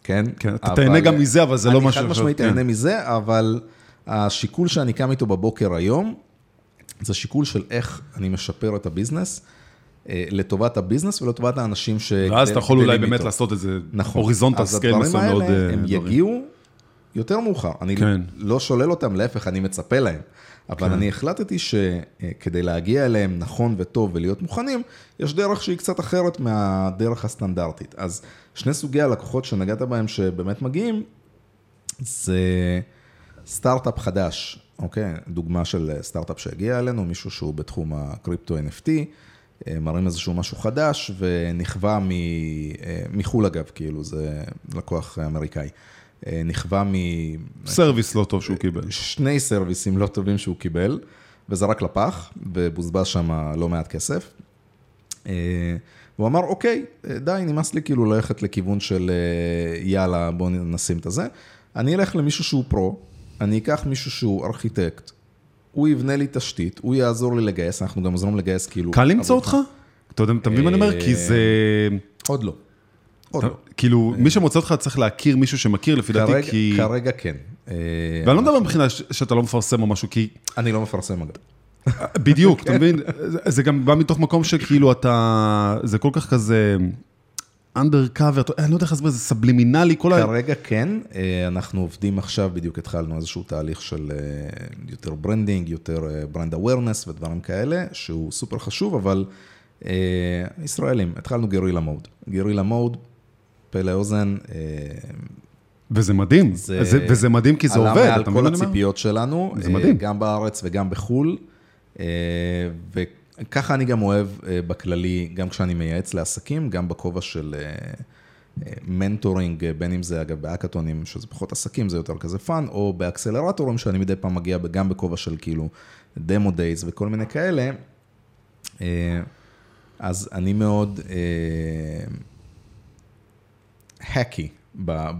כן? כן, אתה תהנה גם מזה, אבל זה לא משהו אני חד משמעית כן. תהנה מזה, אבל השיקול שאני קם איתו בבוקר היום, זה שיקול של איך אני משפר את הביזנס. אה, לטובת ה business ולטובת האנשים ש... ואז אתה יכול אולי באמת. לעשות איזה נכון. horizontal אז scale מסוים מאוד. הדברים האלה, אה, הם. יגיעו יותר מאוחר. אני כן. לא שולל אותם, להפך, אני מצפה להם. אבל כן. אני החלטתי שכדי להגיע אליהם נכון וטוב ולהיות מוכנים, יש דרך שהיא קצת אחרת מהדרך הסטנדרטית. אז שני סוגי הלקוחות שנגעת בהם שבאמת מגיעים, זה סטארט-אפ חדש, אוקיי? דוגמה של סטארט-אפ שהגיע אלינו, מישהו שהוא בתחום הקריפטו NFT, אה, מראים איזשהו משהו חדש ונכווה מ... אה, מחו"ל אגב, כאילו, זה לקוח אמריקאי. אה, נכווה מ... service לא טוב שהוא קיבל. שני סרוויסים לא טובים שהוא קיבל, וזרק לפח, ובוזבז שם לא מעט כסף. אה, והוא אמר, אוקיי, אה, די, נמאס לי כאילו ללכת לכיוון של אה, יאללה, בואו נשים את הזה. אני אלך למישהו שהוא pro, אני אקח מישהו שהוא ארכיטקט, הוא יבנה לי תשתית, הוא יעזור לי לגייס, אנחנו גם עוזרים לגייס כאילו... קל למצוא. אותך? אתה יודע, אתה מבין מה אני אומר? כי זה... עוד לא. עוד לא. כאילו, מי שמוצא אותך צריך להכיר מישהו שמכיר, לפי דעתי, כי... כרגע כן. אה, ואני לא מדבר מבחינה שאתה לא מפרסם או משהו, כי אני לא מפרסם אגב. בדיוק, אתה מבין? זה- גם בא מתוך מקום שכאילו אתה, זה כל כך כזה undercover, אני לא יודע איך להסביר, זה סבלימינלי, כל ה... כרגע כן, אה, אנחנו עובדים עכשיו, בדיוק התחלנו איזשהו תהליך של אה, יותר branding, יותר brand awareness ודברים כאלה, שהוא סופר חשוב, אבל אה, ישראלים, התחלנו guerrilla mode. guerrilla mode, מפה לאוזן, אה, וזה מדהים, זה- זה- וזה מדהים כי זה עלה עובד, מעל אתה מבין כל מה אני אומר? הציפיות שלנו, זה אה, מדהים. גם בארץ וגם בחו"ל, אה, וככה אני גם אוהב בכללי, גם כשאני מייעץ לעסקים, גם בכובע של mentoring, בין אם זה אגב בהאקתונים, שזה פחות עסקים, זה יותר כזה fun, או באקסלרטורים, שאני מדי פעם מגיע גם בכובע של כאילו demo days וכל מיני כאלה. אז אני מאוד hacky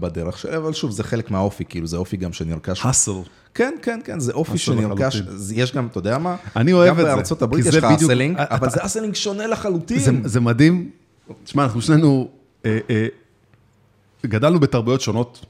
בדרך שלי, אבל שוב, זה חלק מהאופי, כאילו, זה אופי גם שנרכש. hustle. כן, כן, כן, זה אופי שנרכש, יש גם, אתה יודע מה? אני אוהב את זה, גם בארצות הברית יש לך hustling, אתה- אבל זה hustling שונה לחלוטין. זה, מדהים. תשמע, אנחנו שנינו אה, אה, גדלנו בתרבויות שונות,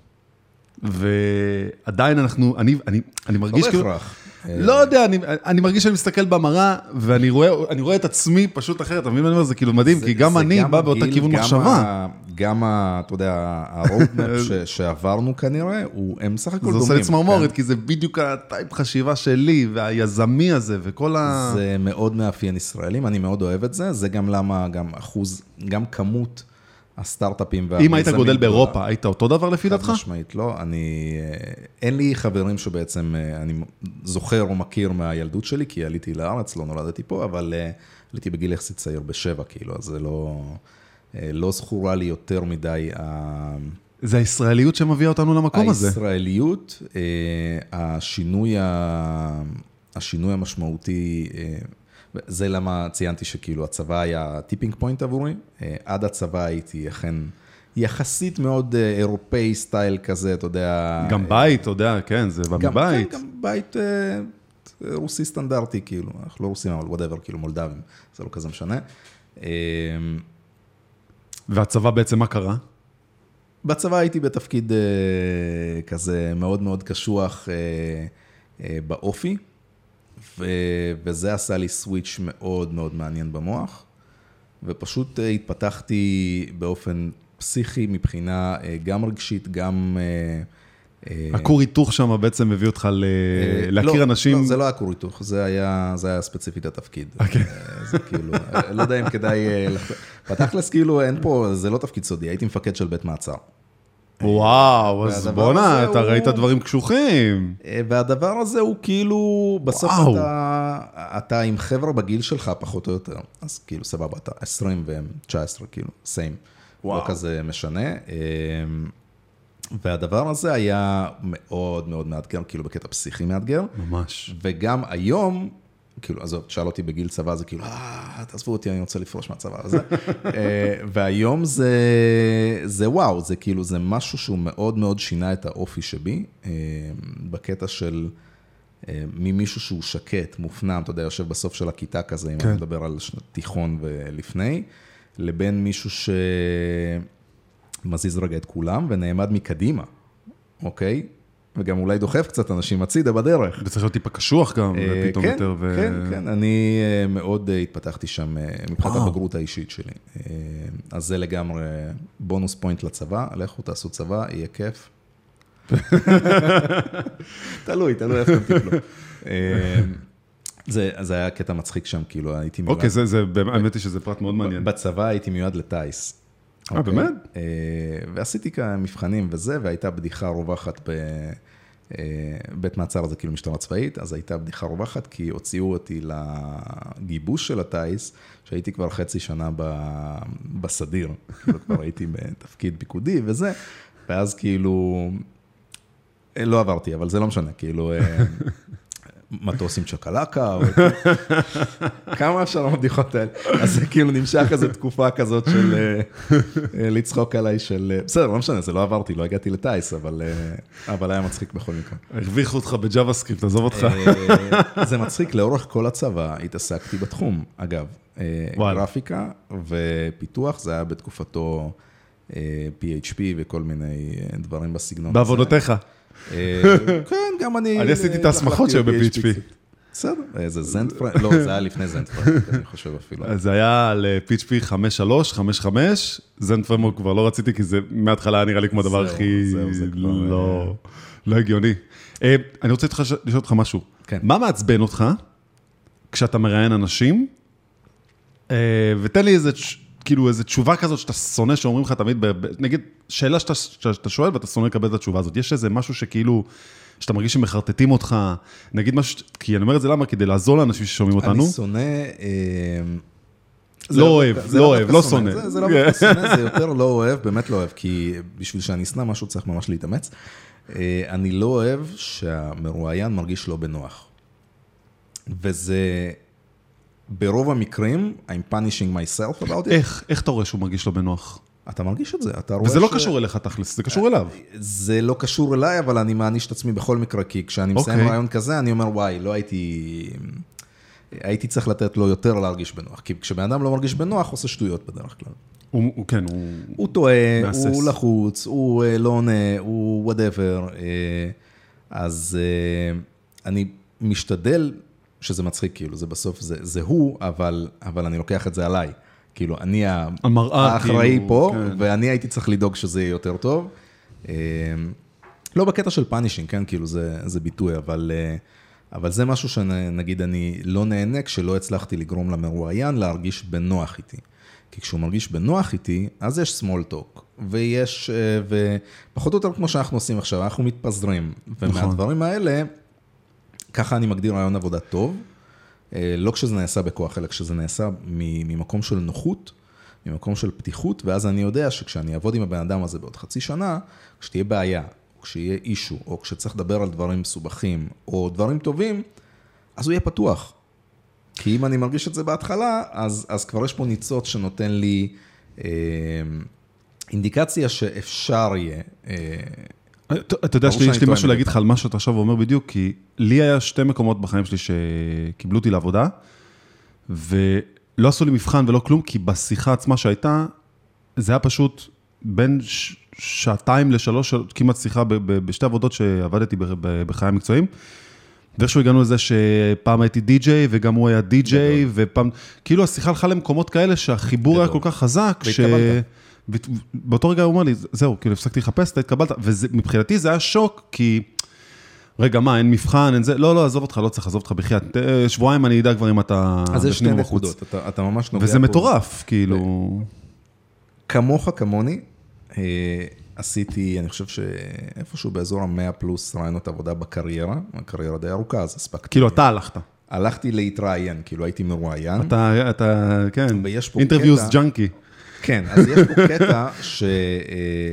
ועדיין אנחנו, אני, אני, אני מרגיש לא כאילו... בהכרח. לא יודע, אני, אני מרגיש שאני מסתכל במראה, ואני רואה, את עצמי פשוט אחרת, אתה מבין מה אני אומר? זה כאילו מדהים, זה- כי גם זה אני בא באותה כיוון גם מחשבה. ה- גם, ה- אתה יודע, ה roadmap שעברנו כנראה, הוא- הם סך הכל זה דומים. עושה לי צמרמורת, כן? כי זה בדיוק ה type חשיבה שלי, והיזמי הזה, וכל ה... זה מאוד מאפיין ישראלים, אני מאוד אוהב את זה, זה גם למה, גם אחוז, גם כמות הסטארט-אפים והמיזמים. אם היית גודל. באירופה, היית אותו דבר לפי חד דעתך? משמעית לא, אני, אה, אין לי חברים שבעצם אה, אני זוכר או מכיר מהילדות שלי, כי עליתי לארץ, לא נולדתי פה, אבל אה, עליתי בגיל יחסית צעיר בשבע, כאילו, אז זה לא, לא זכורה לי יותר מדי ה- זה הישראליות שמביאה אותנו למקום הזה. הישראליות, השינוי, ה- השינוי המשמעותי, זה למה ציינתי שכאילו הצבא היה tipping point עבורי, אה, עד הצבא הייתי אכן יחסית מאוד אה, אירופאי style כזה, אתה יודע. גם אה, בית, אתה יודע, כן, זה בא מבית. כן, גם בית אה, רוסי סטנדרטי, כאילו, אנחנו לא רוסים, אבל whatever, כאילו מולדבים, זה לא כזה משנה. אה, והצבא בעצם, מה קרה? בצבא הייתי בתפקיד אה, כזה מאוד מאוד קשוח באופי, וזה עשה לי סוויץ' מאוד מאוד מעניין במוח, ופשוט אה, התפתחתי באופן פסיכי מבחינה אה, גם רגשית, גם... אה, הכור היתוך שם בעצם מביא אותך ל- להכיר לא, אנשים. לא, זה לא היה כור היתוך, זה היה, זה היה ספציפית התפקיד. אוקיי. אה, זה כאילו, לא יודע אם כדאי... בתכלס, כאילו, אין פה, זה לא תפקיד סודי, הייתי מפקד של בית מעצר. וואו, אז בואנה, אתה הוא- ראית דברים קשוכים. אה, והדבר הזה הוא כאילו, בסוף וואו. אתה, אתה עם חבר'ה בגיל שלך, פחות או יותר. אז כאילו, סבבה, אתה 20 והם 19, כאילו, סיים. לא וואו. כזה משנה. אה, והדבר הזה היה מאוד מאוד מאתגר, כאילו בקטע פסיכי מאתגר. ממש. וגם היום, כאילו, עזוב, תשאל אותי בגיל צבא, זה כאילו, אה, תעזבו אותי, אני רוצה לפרוש מהצבא וזה. אה, והיום זה, זה וואו, זה כאילו, זה משהו שהוא מאוד מאוד שינה את האופי שבי, אה, בקטע של אה, ממישהו שהוא שקט, מופנם, אתה יודע, יושב בסוף של הכיתה כזה, אם כן. אני מדבר על תיכון ולפני, לבין מישהו שמזיז רגע את כולם ונעמד מקדימה, אוקיי? וגם אולי דוחף קצת אנשים הצידה בדרך. וצריך להיות טיפה קשוח גם, אה, ופתאום כן, יותר. ו... כן, כן, אני אה, מאוד אה, התפתחתי שם מבחינת. הבגרות האישית שלי. אז זה לגמרי בונוס פוינט לצבא, לכו תעשו צבא, יהיה כיף. תלוי, תלוי איך אתם תפלו. אה, זה זה היה קטע מצחיק שם, כאילו הייתי מיועד, אוקיי, זה, זה, האמת היא שזה פרט מאוד מעניין. בצבא הייתי מיועד לטיס. אה, אוקיי? באמת? אה, ועשיתי כמה מבחנים וזה, והייתה בדיחה רווחת בבית מעצר, זה כאילו משטרה צבאית, אז הייתה בדיחה רווחת, כי הוציאו אותי לגיבוש של הטיס, שהייתי כבר חצי שנה ב- בסדיר, כאילו כבר הייתי בתפקיד פיקודי וזה, ואז כאילו, אה, לא עברתי, אבל זה לא משנה, כאילו... מטוס עם צ'קלקה. כמה אפשר הבדיחות האלה? אז זה כאילו נמשך איזו תקופה כזאת של אה, אה, לצחוק עליי של... אה, בסדר, לא משנה, זה לא עברתי, לא הגעתי לטיס, אבל היה מצחיק בכל מקרה. הרוויחו אותך בג'אווה סקריפט, עזוב אותך. זה מצחיק, לאורך כל הצבא התעסקתי בתחום, אגב. גרפיקה ופיתוח, זה היה בתקופתו PHP וכל מיני דברים בסגנון הזה. בעבודותיך. אה, כן, גם אני... אני עשיתי את ההסמכות שהיו ב-PHP. בסדר, איזה זנדפרנד, לא, זה היה לפני זנדפרנד, אני חושב אפילו. זה היה על אה, PHP 5.3, 5.5, זן פרמורק כבר לא רציתי, כי זה מההתחלה היה נראה לי כמו הדבר הכי זהו, זה כבר, לא לא הגיוני. אה, אני רוצה לשאול אותך משהו. כן. מה מעצבן אותך כשאתה מראיין אנשים, אה, ותן לי איזה, כאילו איזה תשובה כזאת שאתה שונא, שאומרים לך תמיד, נגיד, שאלה שאתה- שאתה שואל ואתה שונא לקבל את התשובה הזאת. יש איזה משהו שכאילו, שאתה מרגיש שמחרטטים אותך, נגיד משהו, כי אני אומר את זה למה? כדי לעזור לאנשים ששומעים אותנו. אני שונא... זה לא דווקא- אוהב, לא דווקא אוהב, לא שונא. זה- לא דווקא שונא, זה יותר לא אוהב, באמת לא אוהב, כי בשביל שאני אשנא משהו צריך ממש להתאמץ. אה, אני לא אוהב שהמרואיין מרגיש לא בנוח. וזה, ברוב המקרים, I'm punishing myself about it. איך, איך אתה רואה שהוא מרגיש לא בנוח? אתה מרגיש את זה, אתה רואה וזה לא ש- קשור אליך תכלס, זה קשור אליו. זה לא קשור אליי, אבל אני מעניש את עצמי בכל מקרה, כי כשאני מסיים אוקיי. ראיון כזה, אני אומר, וואי, לא הייתי... הייתי צריך לתת לו יותר להרגיש בנוח, כי כשבן אדם לא מרגיש בנוח, עושה שטויות בדרך כלל. הוא, הוא כן, הוא... הוא טועה, מהסס. הוא לחוץ, הוא אה, לא עונה, הוא whatever. אז אה, אני משתדל, שזה מצחיק, כאילו, זה בסוף, זה, זה הוא, אבל, אבל אני לוקח את זה עליי. כאילו, אני המראה, האחראי כאילו, פה, כן. ואני הייתי צריך לדאוג שזה יהיה יותר טוב. אה, לא בקטע של punishing, כן, כאילו, זה, זה ביטוי, אבל... אה, אבל זה משהו שנגיד אני לא נהנה כשלא הצלחתי לגרום למרואיין להרגיש בנוח איתי. כי כשהוא מרגיש בנוח איתי, אז יש small talk, ויש, אה, ופחות או יותר כמו שאנחנו עושים עכשיו, אנחנו מתפזרים. ומהדברים האלה, ככה אני מגדיר ראיון עבודה טוב, אה, לא כשזה נעשה בכוח, אלא כשזה נעשה ממקום של נוחות, ממקום של פתיחות, ואז אני יודע שכשאני אעבוד עם הבן אדם הזה בעוד חצי שנה, כשתהיה בעיה, או כשיהיה אישו, או כשצריך לדבר על דברים מסובכים, או דברים טובים, אז הוא יהיה פתוח. כי אם אני מרגיש את זה בהתחלה, אז, אז כבר יש פה ניצוץ שנותן לי אה, אינדיקציה שאפשר יהיה. אה, אתה יודע, ברור יש לי- משהו להגיד לך על מה שאתה עכשיו אומר בדיוק, כי לי היה שתי מקומות בחיים שלי שקיבלו אותי לעבודה, ולא עשו לי מבחן ולא כלום, כי בשיחה עצמה שהייתה, זה היה פשוט בין שעתיים לשלוש, כמעט שיחה בשתי עבודות שעבדתי בחיי המקצועיים. ואיכשהו הגענו לזה שפעם הייתי די-ג'יי, וגם הוא היה די-ג'יי, ופעם, כאילו השיחה הלכה למקומות כאלה שהחיבור היה כל. כך חזק, ש... והתקבלת. ובאותו רגע הוא אומר לי, זהו, כאילו הפסקתי לחפש, אתה התקבלת, ומבחינתי זה היה שוק, כי... רגע, מה, אין מבחן, אין זה, לא, לא, עזוב אותך, לא צריך לעזוב אותך בחייאת, אה, שבועיים אני אדע כבר אם אתה... אז יש שתי. נקודות, אתה, אתה ממש נוגע וזה פה. מטורף, כאילו... כמוך, כמוני, אה, עשיתי, אני חושב שאיפשהו באזור המאה פלוס רעיונות עבודה בקריירה, הקריירה די ארוכה, אז הספקתי. כאילו, אתה הלכת. הלכתי להתראיין, כאילו הייתי מרואיין. אתה, אתה, כן, אינטרוויוס ג'אנקי. כן, אז יש פה קטע ש... אה,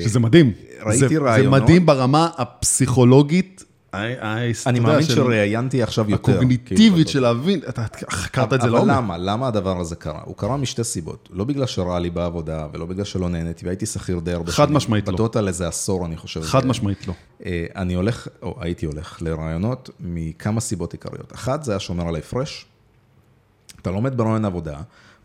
שזה מדהים. ראיתי זה, זה רעיונות. מדהים ברמה הפסיכולוגית, אני מאמין של- שראיינתי עכשיו יותר. כאילו, הקוגניטיבית של להבין, אתה חקרת את זה אבל לעומק. למה? למה הדבר הזה קרה? הוא קרה משתי סיבות. לא בגלל שרע לי בעבודה, ולא בגלל שלא נהניתי, והייתי שכיר די הרבה חד משמעית לא. בטוטל איזה עשור, אני חושב. חד אה, משמעית לא. אה, אני הולך, או הייתי הולך, לרעיונות מכמה סיבות עיקריות. אחת, זה היה שומר על ההפרש. אתה לומד ברעיון עבודה,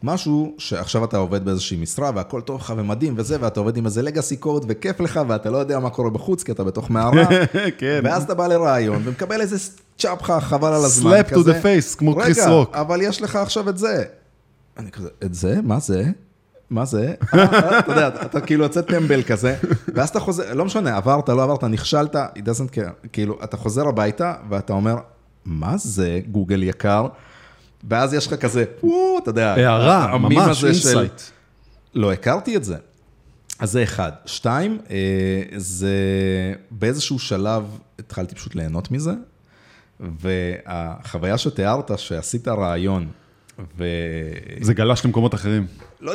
משהו שעכשיו אתה עובד באיזושהי משרה והכל טוב לך ומדהים וזה, ואתה עובד עם איזה לגאסי קוד וכיף לך, ואתה לא יודע מה קורה בחוץ, כי אתה בתוך מערה. כן. ואז אתה בא לרעיון ומקבל איזה צ'פחה חבל על הזמן Slap to כזה. the face, כמו קריס רגע, רוק. אבל יש לך עכשיו את זה. אני כזה, את זה? מה זה? מה זה? אה, אתה יודע, אתה כאילו יוצא טמבל כזה, ואז אתה חוזר, לא משנה, עברת, לא עברת, נכשלת, it doesn't care. כאילו, אתה חוזר הביתה ואתה אומר, מה זה גוגל יקר? ואז יש לך כזה, וואו, אתה יודע, הערה, ממש, של- insight. לא הכרתי את זה. אז זה אחד. שתיים, אה, זה באיזשהו שלב התחלתי פשוט ליהנות מזה, והחוויה שתיארת, שעשית ראיון, ולא זה גלש למקומות אחרים.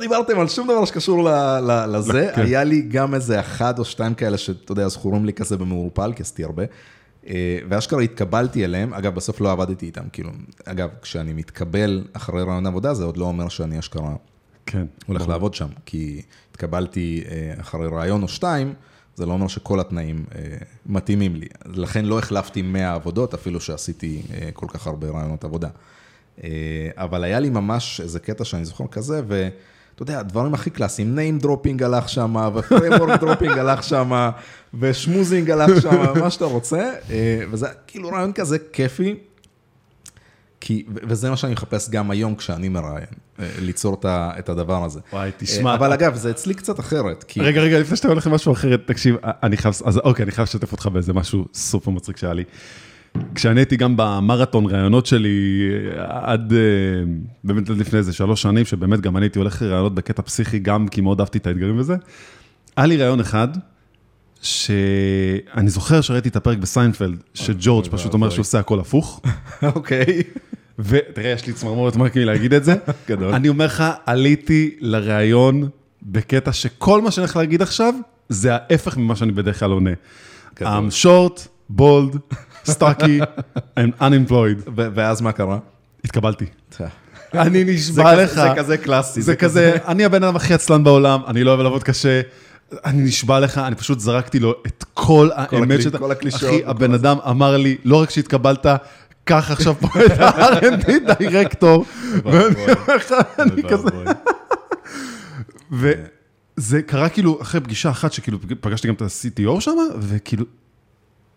דיברתם על שום דבר שקשור ל- ל- לזה, כן. היה לי גם איזה אחד או שתיים כאלה שאתה יודע, זכורים לי כזה במעורפל, כי עשיתי הרבה. אה, ואשכרה התקבלתי אליהם, אגב, בסוף לא עבדתי איתם, כאילו, אגב, כשאני מתקבל אחרי רעיון עבודה, זה עוד לא אומר שאני אשכרה כן. הולך לעבוד שם, כי התקבלתי אה, אחרי רעיון או שתיים, זה לא אומר שכל התנאים אה, מתאימים לי. לכן לא החלפתי 100 עבודות, אפילו שעשיתי כל כך הרבה רעיונות עבודה. אבל היה לי ממש איזה קטע שאני זוכר כזה, ואתה יודע, הדברים הכי קלאסיים, name dropping הלך שם, ו-framework dropping הלך שם, ושמוזינג הלך שם, מה שאתה רוצה, אה, וזה כאילו רעיון כזה כיפי. כי, וזה מה שאני מחפש גם היום כשאני מראיין, אה, ליצור את הדבר הזה. וואי, תשמע, אה, אבל אתה- אגב, זה אצלי קצת אחרת, כי... רגע, רגע, לפני שאתה הולך למשהו אחר, תקשיב, אני חייב, אז אוקיי, אני חייב לשתף אותך באיזה משהו סופר מצחיק שהיה לי. כשאני הייתי גם במרתון ראיונות שלי, עד, אה, באמת עד לפני איזה שלוש שנים, שבאמת גם אני הייתי הולך לראיונות בקטע פסיכי, גם כי מאוד אהבתי את האתגרים וזה. היה לי ראיון אחד, שאני זוכר שראיתי את הפרק בסיינפלד, שג'ורג' פשוט אומר. שהוא עושה הכל הפוך. אוקיי. ותראה, יש לי צמרמורת מרקי מלהגיד את זה. גדול. אני אומר לך, עליתי לראיון בקטע שכל מה שאני הולך להגיד עכשיו, זה ההפך ממה שאני בדרך כלל עונה. I'm short, bold, stocky, I'm unemployed. ו- ואז מה קרה? התקבלתי. אני נשבע לך. זה כזה קלאסי. זה כזה, אני הבן אדם הכי עצלן בעולם, אני לא אוהב לעבוד קשה. אני נשבע לך, אני פשוט זרקתי לו את כל האמת שאתה... כל הקלישאות אחי, הבן אדם אמר לי, לא רק שהתקבלת, קח עכשיו פה את ה-R&D דירקטור. ואני אומר לך, אני כזה... וזה קרה כאילו אחרי פגישה אחת שכאילו פגשתי גם את ה-CTO שם, וכאילו,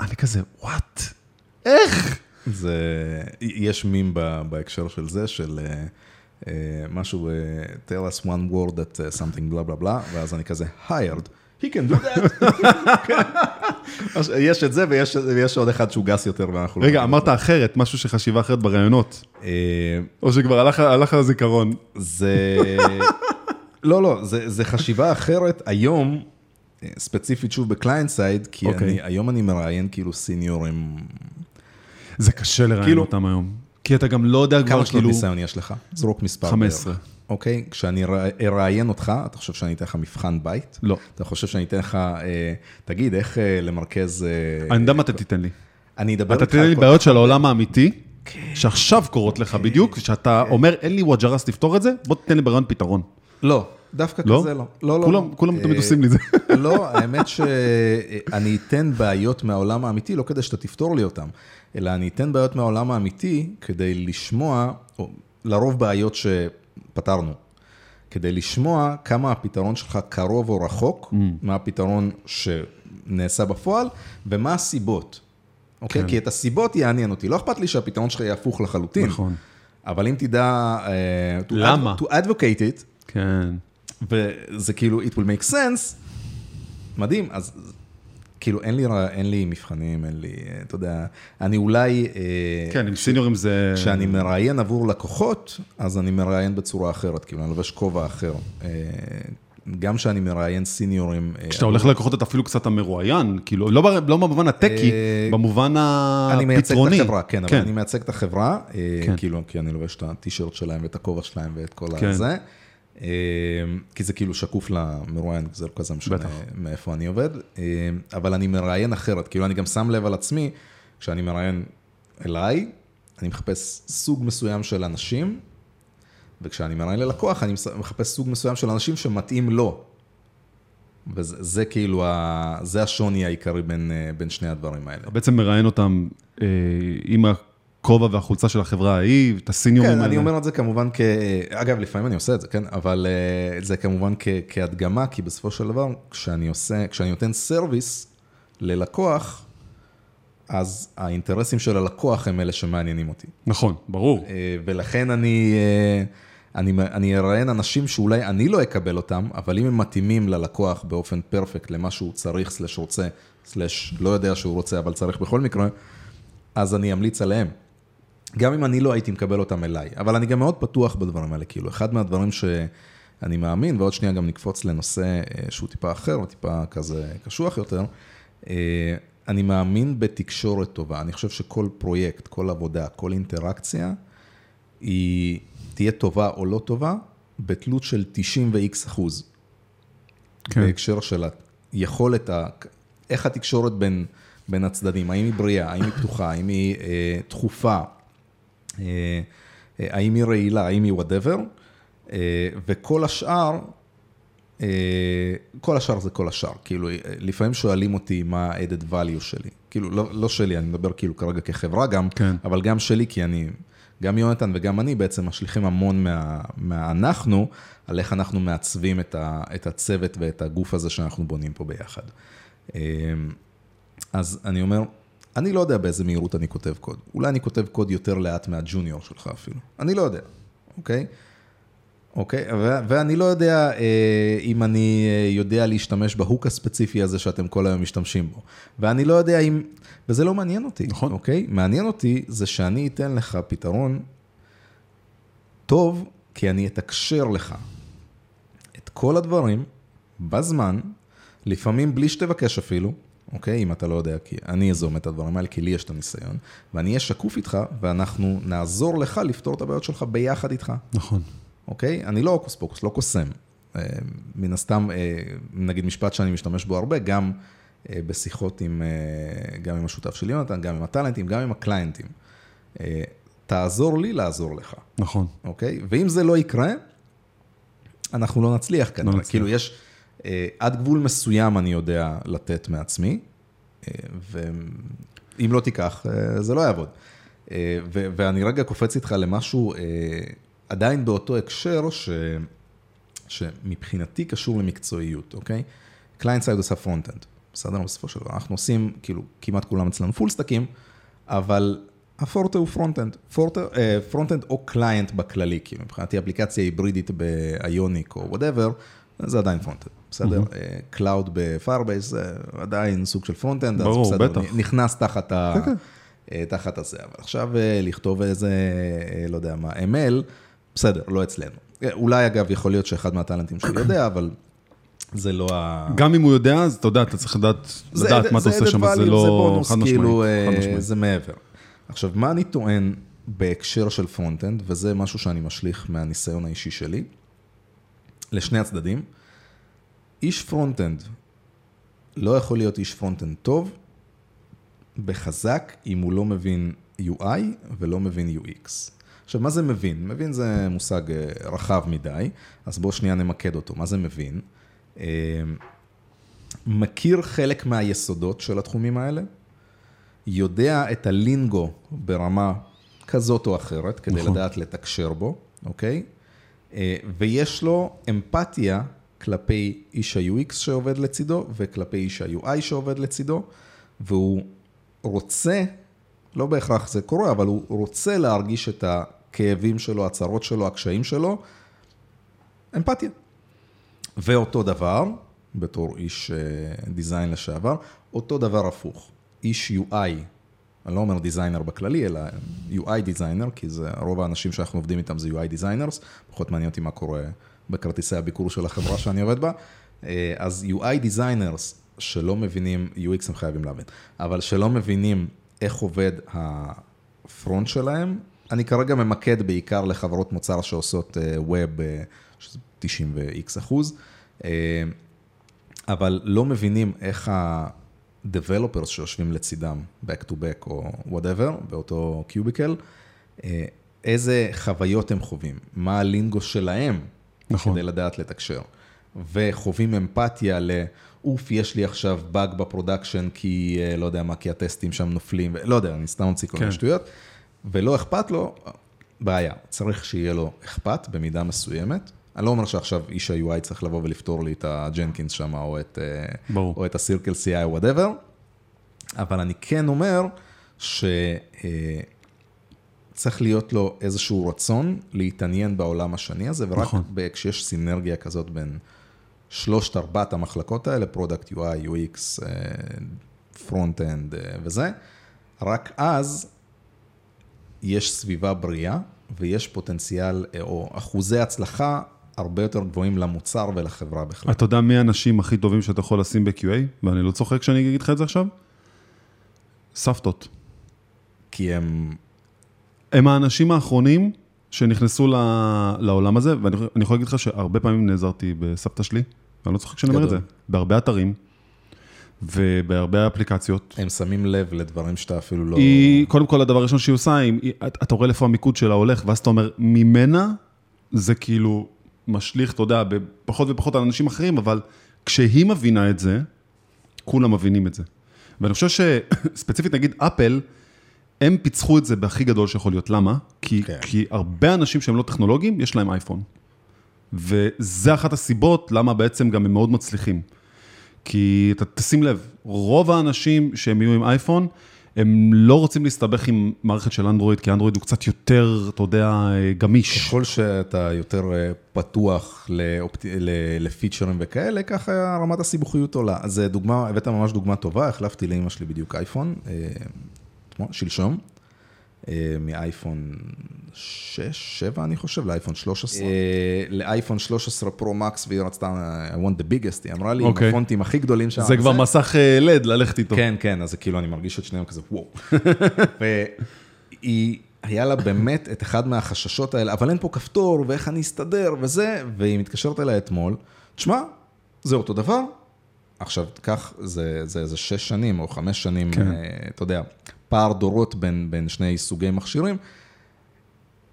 אני כזה, וואט? איך? זה, יש מים בהקשר של זה, של אה, משהו, אה, tell us one word that uh, something בלה בלה בלה, ואז אני כזה, hired, he can do that. יש את זה ויש, ויש עוד אחד שהוא גס יותר ואנחנו... רגע, אמרת אחרת, משהו שחשיבה אחרת בראיונות. או שכבר הלך, הלך לזיכרון. זה... לא, לא, זה, זה חשיבה אחרת היום, ספציפית שוב ב client side, כי אוקיי. אני, היום אני מראיין כאילו סיניורים, זה קשה לראיין כאילו- אותם היום. כי אתה גם לא יודע כבר כמה שנות כאילו... ניסיון יש לך? זרוק מספר. 15. בערך. אוקיי? כשאני ארא- אראיין אותך, אתה חושב שאני אתן לך מבחן בית? לא. אתה חושב שאני אתן לך, אה, תגיד, איך אה, למרכז... אה, אני יודע מה אתה תיתן לי. אני אדבר אתה איתך תיתן לי בעיות של העולם האמיתי, שעכשיו קורות לך בדיוק, שאתה אומר, אין לי וואג'רס לפתור את זה, בוא תיתן לי בראיון פתרון. לא, דווקא לא? כזה לא. לא, לא. כולם- כולם תמיד אה, עושים לי זה. לא, האמת שאני אתן בעיות מהעולם האמיתי, לא כדי שאתה תפתור לי אותן, אלא אני אתן בעיות מהעולם האמיתי כדי לשמוע, או לרוב בעיות שפתרנו, כדי לשמוע כמה הפתרון שלך קרוב או רחוק Mm. מהפתרון שנעשה בפועל, ומה הסיבות. אוקיי? כן. כי את הסיבות יעניין אותי, לא אכפת לי שהפתרון שלך יהיה הפוך לחלוטין. נכון. אבל אם תדע... אה, to למה? to advocate it, כן. וזה כאילו, it will make sense, מדהים, אז כאילו אין לי, אין לי מבחנים, אין לי, אה, אתה יודע, אני אולי, אה, כן, עם סיניורים זה... כשאני מראיין עבור לקוחות, אז אני מראיין בצורה אחרת, כאילו, אני לובש כובע אחר. אה, גם כשאני מראיין סיניורים. כשאתה הולך ללקוחות אתה אפילו קצת המרואיין, כאילו, לא לא במובן הטקי, במובן אני מייצג את הפתרוני. החברה, כן, אבל אני מייצג את החברה, כן. כאילו, כי אני לובש את הטישרט שלהם ואת הכובע שלהם ואת כל כן. הזה. אה, כי זה כאילו שקוף למרואיין, זה לא כזה משנה בטח. מאיפה אני עובד, אה, אבל אני מראיין אחרת, כאילו אני גם שם לב על עצמי, כשאני מראיין אליי, אני מחפש סוג מסוים של אנשים, וכשאני מראיין ללקוח, אני מחפש סוג מסוים של אנשים שמתאים לו. וזה זה כאילו, ה, זה השוני העיקרי בין, אה, בין שני הדברים האלה. בעצם מראיין אותם אה, עם הכובע והחולצה של החברה ההיא, את הסיניורים כן, האלה. אני אומר את זה כמובן כ... אגב, לפעמים אני עושה את זה, כן? אבל אה, זה כמובן כ... כהדגמה, כי בסופו של דבר, כשאני עושה, כשאני נותן service ללקוח, אז האינטרסים של הלקוח הם אלה שמעניינים אותי. נכון, ברור. אה, ולכן אני, אה, אני, אני אראיין אנשים שאולי אני לא אקבל אותם, אבל אם הם מתאימים ללקוח באופן perfect למה שהוא צריך, slash רוצה, slash לא יודע שהוא רוצה, אבל צריך בכל מקרה, אז אני אמליץ עליהם. גם אם אני לא הייתי מקבל אותם אליי, אבל אני גם מאוד פתוח בדברים האלה, כאילו, אחד מהדברים שאני מאמין, ועוד שנייה גם נקפוץ לנושא אה, שהוא טיפה אחר, וטיפה כזה קשוח יותר, אה, אני מאמין בתקשורת טובה, אני חושב שכל פרויקט, כל עבודה, כל אינטראקציה, היא תהיה טובה או לא טובה, בתלות של 90 ו-X אחוז. כן. בהקשר של היכולת, ה... איך התקשורת בין, בין הצדדים, האם היא בריאה, האם היא פתוחה, האם היא אה, דחופה, האם היא רעילה, האם היא וואטאבר, אה, וכל השאר, אה, כל השאר זה כל השאר, כאילו, אה, לפעמים שואלים אותי מה ה-added value שלי, כאילו, לא, לא שלי, אני מדבר כאילו כרגע כחברה גם, כן. אבל גם שלי, כי אני, גם יונתן וגם אני בעצם משליכים המון מה, מהאנחנו, על איך אנחנו מעצבים את, ה, את הצוות ואת הגוף הזה שאנחנו בונים פה ביחד. אז אני אומר, אני לא יודע באיזה מהירות אני כותב קוד. אולי אני כותב קוד יותר לאט מהג'וניור שלך אפילו. אני לא יודע, אוקיי? אוקיי, ו- ואני לא יודע אה, אם אני אה, יודע להשתמש בהוק הספציפי הזה שאתם כל היום משתמשים בו. ואני לא יודע אם, וזה לא מעניין אותי, נכון. אוקיי? מעניין אותי זה שאני אתן לך פתרון טוב, כי אני אתקשר לך את כל הדברים בזמן, לפעמים בלי שתבקש אפילו, אוקיי? אם אתה לא יודע, כי אני אזום את הדברים האלה, כי לי יש את הניסיון, ואני אהיה שקוף איתך, ואנחנו נעזור לך לפתור את הבעיות שלך ביחד איתך. נכון. אוקיי? אני לא הוקוס פוקוס, לא קוסם. אה, מן הסתם, אה, נגיד משפט שאני משתמש בו הרבה, גם אה, בשיחות עם, גם עם השותף של יונתן, גם עם הטאלנטים, גם עם הקליינטים. תעזור לי לעזור לך, נכון. אוקיי? ואם זה לא יקרה, אנחנו לא נצליח כנראה. נצליח. כאילו יש, עד גבול מסוים אני יודע לתת מעצמי, אה, ואם לא תיקח, אה, זה לא יעבוד. אה, ו- ואני רגע קופץ איתך למשהו אה, עדיין באותו הקשר, ש... שמבחינתי קשור למקצועיות, אוקיי? client side עושה front-end, בסדר? בסופו של דבר. אנחנו עושים, כאילו, כמעט כולם אצלנו full stack ים, אבל הפורטה הוא front-end. front-end או client בכללי, כאילו, מבחינתי אפליקציה היברידית ב Ionic או whatever, זה עדיין front-end, בסדר? cloud ב Firebase זה עדיין סוג של front-end, אז בסדר, בטח. נכנס תחת ה... כן, כן. אה, תחת הזה, אבל עכשיו אה, לכתוב איזה, אה, לא יודע מה, ML, בסדר, לא אצלנו. אה, אולי אגב, יכול להיות שאחד מהטאלנטים שלי יודע, אבל זה לא ה... גם אם הוא יודע, אז אתה יודע, אתה צריך לדעת, זה- לדעת מה אתה זה עושה שם, זה לא זה בונוס, חד משמעית. כאילו, אה, חד משמעית. זה מעבר. עכשיו, מה אני טוען בהקשר של front-end, וזה משהו שאני משליך מהניסיון האישי שלי, לשני הצדדים, איש front-end לא יכול להיות איש front-end טוב בחזק אם הוא לא מבין UI ולא מבין UX. עכשיו, מה זה מבין? מבין זה מושג אה, רחב מדי, אז בואו שנייה נמקד אותו. מה זה מבין? אה, מכיר חלק מהיסודות של התחומים האלה, יודע את הלינגו ברמה כזאת או אחרת, כדי נכון. לדעת לתקשר בו, אוקיי? אה, ויש לו אמפתיה כלפי איש ה-UX שעובד לצידו, וכלפי איש ה-UI שעובד לצידו, והוא רוצה, לא בהכרח זה קורה, אבל הוא רוצה להרגיש את הכאבים שלו, הצרות שלו, הקשיים שלו, אמפתיה. ואותו דבר, בתור איש אה, design לשעבר, אותו דבר הפוך. איש UI, אני לא אומר designer בכללי, אלא UI designer, כי זה, רוב האנשים שאנחנו עובדים איתם זה UI designers, פחות מעניין אותי מה קורה בכרטיסי הביקור של החברה שאני עובד בה. אה, אז UI designers שלא מבינים, UX הם חייבים להבין, אבל שלא מבינים איך עובד ה front שלהם, אני כרגע ממקד בעיקר לחברות מוצר שעושות web שזה 90 ו-X אחוז, אה, אבל לא מבינים איך ה-Developers שיושבים לצידם, back to back או whatever, באותו cubicle, אה, איזה חוויות הם חווים, מה ה lingo שלהם, נכון. כדי לדעת לתקשר. וחווים אמפתיה ל... אוף, יש לי עכשיו באג ב production, כי אה, לא יודע מה, כי הטסטים שם נופלים, לא יודע, אני סתם מוציא כל מיני כן. שטויות, ולא אכפת לו, בעיה. צריך שיהיה לו אכפת במידה מסוימת. אני לא אומר שעכשיו איש ה-UI צריך לבוא ולפתור לי את ה Jenkins שם, או את, אה, ברור. או את ה Circle CI או whatever, אבל אני כן אומר שצריך להיות לו איזשהו רצון להתעניין בעולם השני הזה, ורק נכון. נכון. כשיש סינרגיה כזאת בין שלושת ארבעת המחלקות האלה, product UI, UX, front-end וזה, רק אז יש סביבה בריאה ויש פוטנציאל אה, או אחוזי הצלחה הרבה יותר גבוהים למוצר ולחברה בכלל. אתה יודע מי האנשים הכי טובים שאתה יכול לשים ב-QA? ואני לא צוחק כשאני אגיד לך את זה עכשיו? סבתות. כי הם, הם האנשים האחרונים שנכנסו ל- לעולם הזה, ואני אני יכול להגיד לך שהרבה פעמים נעזרתי בסבתא שלי, ואני לא צוחק כשאני אומר את זה. בהרבה אתרים ובהרבה אפליקציות. הם שמים לב לדברים שאתה אפילו לא... היא, קודם כל, הדבר הראשון שהיא עושה, היא, אתה רואה לאיפה המיקוד שלה הולך, ואז אתה אומר, ממנה זה כאילו משליך, אתה יודע, פחות ופחות על אנשים אחרים, אבל כשהיא מבינה את זה, כולם מבינים את זה. ואני חושב שספציפית, נגיד אפל, הם פיצחו את זה בהכי גדול שיכול להיות. למה? כי, כן. כי הרבה אנשים שהם לא טכנולוגיים, יש להם אייפון. וזה אחת הסיבות למה בעצם גם הם מאוד מצליחים. כי אתה תשים לב, רוב האנשים שהם יהיו עם אייפון, הם לא רוצים להסתבך עם מערכת של אנדרואיד, כי אנדרואיד הוא קצת יותר, אתה יודע, גמיש. ככל שאתה יותר אה, פתוח לאופט... לפיצ'רים וכאלה, ככה רמת הסיבוכיות עולה. אז אה, דוגמה, הבאת ממש דוגמה טובה, החלפתי לאמא שלי בדיוק אייפון, אה, שלשום, מאייפון 6, 7 אני חושב, לאייפון 13. אה, לאייפון 13 פרו מקס, והיא רצתה, I want the biggest, היא אמרה לי, עם אוקיי. הפונטים הכי גדולים שם. זה כבר מסך אה, לד ללכת איתו. כן, כן, אז כאילו, אני מרגיש את שניהם כזה, וואו. והיא, היה לה באמת את אחד מהחששות האלה, אבל אין פה כפתור, ואיך אני אסתדר, וזה, והיא מתקשרת אליי אתמול, תשמע, זה אותו דבר. עכשיו, קח, זה, זה, זה שש שנים או חמש שנים, כן. אה, אתה יודע, פער דורות בין, בין שני סוגי מכשירים.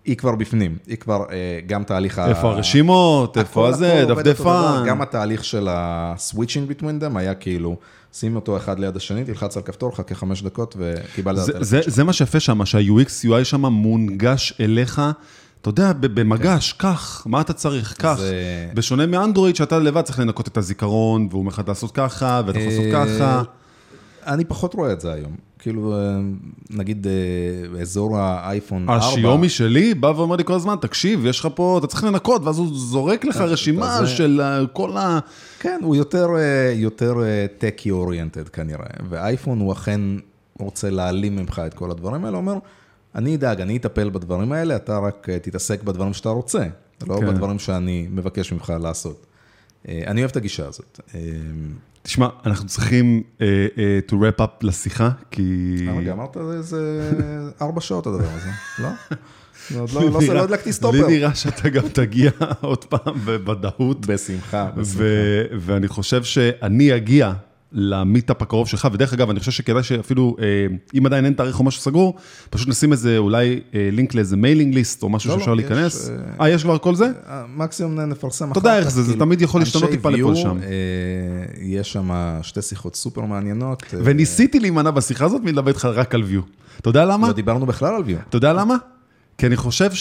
היא כבר בפנים, היא כבר אה, גם תהליך ה... איפה הרשימות, איפה הזה. דפדפן. גם התהליך של ה-switching between them היה כאילו, שים אותו אחד ליד השני, תלחץ על כפתור, חכה חמש דקות וקיבלת את זה, הטלפון זה. זה מה שיפה שם, שה-UX, UI שם מונגש אליך, אתה יודע, במגש, קח, מה אתה צריך, קח. זה- בשונה מאנדרואיד, שאתה לבד צריך לנקות את הזיכרון, והוא אומר לך לעשות ככה, ואתה יכול לעשות אה, ככה. אני פחות רואה את זה היום. כאילו, אה, נגיד אה, באזור האייפון 4. השיומי שלי בא ואומר לי כל הזמן, תקשיב, יש לך פה, אתה צריך לנקות, ואז הוא זורק לך רשימה זה- של אה, כל ה... כן, הוא יותר, אה, יותר טקי אוריינטד כנראה, ואייפון הוא אכן רוצה להעלים ממך את כל הדברים האלה, הוא אומר, אני אדאג, אני אטפל בדברים האלה, אתה רק אה, תתעסק בדברים שאתה רוצה, לא כן. בדברים שאני מבקש ממך לעשות. אה, אני אוהב את הגישה הזאת. תשמע, אנחנו צריכים uh, uh, to wrap up לשיחה, כי... רגע, אמרת איזה ארבע שעות הדבר הזה, לא? לא, עוד לא, לא, לא הדלקתי לי סטופר. נראה שאתה גם תגיע עוד פעם בוודאות. בשמחה, בשמחה. ואני חושב שאני אגיע ל meetup הקרוב שלך, ודרך אגב, אני חושב שכדאי שאפילו, אה, אם עדיין אין תאריך או משהו סגור, פשוט נשים איזה, אולי אה, לינק לאיזה mailing list או משהו לא, שאפשר לא, להיכנס. יש, אה, יש כבר כל זה? אה, מקסימום נפרסם אחר אתה כך. יודע איך זה, זה כאילו, תמיד יכול להשתנות טיפה לפה. אה, יש שם שתי שיחות סופר מעניינות. אה, וניסיתי להימנע בשיחה הזאת מלדבר איתך רק על view. אתה יודע למה? לא דיברנו בכלל על ויו. אתה יודע למה? כי אני חושב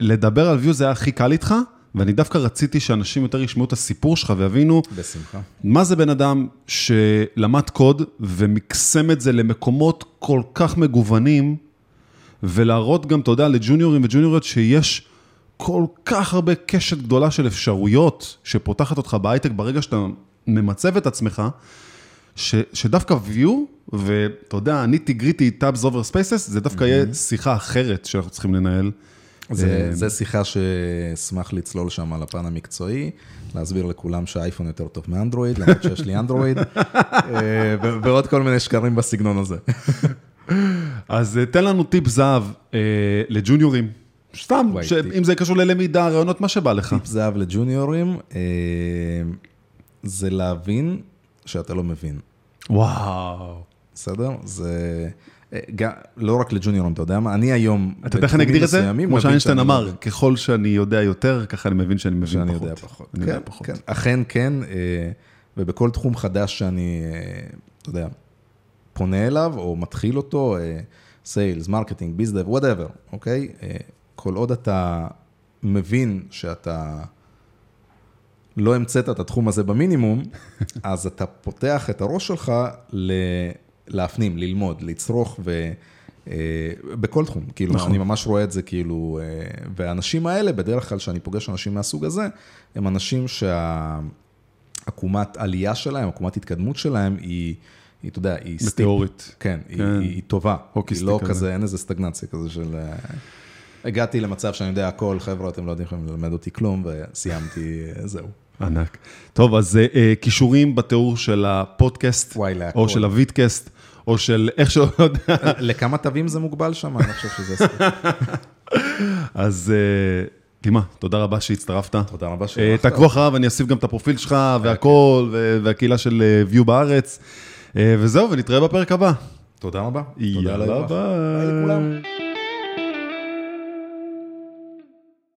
שלדבר על view זה היה הכי קל איתך, ואני דווקא רציתי שאנשים יותר ישמעו את הסיפור שלך ויבינו בשמחה. מה זה בן אדם שלמד קוד ומקסם את זה למקומות כל כך מגוונים, ולהראות גם, אתה יודע, לג'וניורים וג'וניוריות שיש כל כך הרבה קשת גדולה של אפשרויות שפותחת אותך בהייטק ברגע שאתה ממצב את עצמך, ש, שדווקא view, ואתה יודע, אני תגריתי tabs over spaces, זה דווקא יהיה שיחה אחרת שאנחנו צריכים לנהל. זה, זה שיחה שאשמח לצלול שם על הפן המקצועי, להסביר לכולם שהאייפון יותר טוב מאנדרואיד, למרות שיש לי אנדרואיד, אה, ועוד כל מיני שקרים בסגנון הזה. אז אה, תן לנו טיפ זהב אה, לג'וניורים סתם, ש-. אם זה קשור ללמידה, רעיונות, מה שבא לך. טיפ זהב לג'וניורים, אה, זה להבין שאתה לא מבין. וואו. בסדר? זה... אה, לא רק לג'וניורים, אתה יודע מה? אני היום... אתה יודע איך אני אגדיר את זה? כמו שאיינשטיין שאני לא אמר. ככל שאני יודע יותר, ככה אני מבין שאני מבין שאני פחות. יודע פחות. אני כן, יודע פחות. כן, אכן כן, אה, ובכל תחום חדש שאני, אה, אתה יודע, פונה אליו או מתחיל אותו, sales, marketing, bizdev, whatever, אוקיי? כל עוד אתה מבין שאתה לא המצאת את התחום הזה במינימום, אז אתה פותח את הראש שלך ל... להפנים, ללמוד, לצרוך ו... אה, בכל תחום, כאילו, נכון. אני ממש רואה את זה כאילו, אה, והאנשים האלה, בדרך כלל כשאני פוגש אנשים מהסוג הזה, הם אנשים שהעקומת עלייה שלהם, עקומת התקדמות שלהם היא, היא, אתה יודע, היא steep. מטאורית. כן, היא, כן. היא, היא טובה. hockey היא לא כזה. כזה, אין איזה סטגנציה כזה של... אה, הגעתי למצב שאני יודע הכל, חבר'ה, אתם לא יודעים יכולים ללמד אותי כלום, וסיימתי, זהו. ענק. טוב, אז אה, קישורים בתיאור של הפודקאסט, וואי. או של ה vidcast, או של איך שלא יודע. לכמה תווים זה מוגבל שם? אני לא חושב שזה הספיק. אז אה, דימה, תודה רבה שהצטרפת. תודה רבה אה, שהלכת. תעקבו אחריו, אני אוסיף גם את הפרופיל שלך והכל, ו- והקהילה של אה, View בארץ. אה, וזהו, ונתראה בפרק הבא. תודה רבה. יאללה. ביי.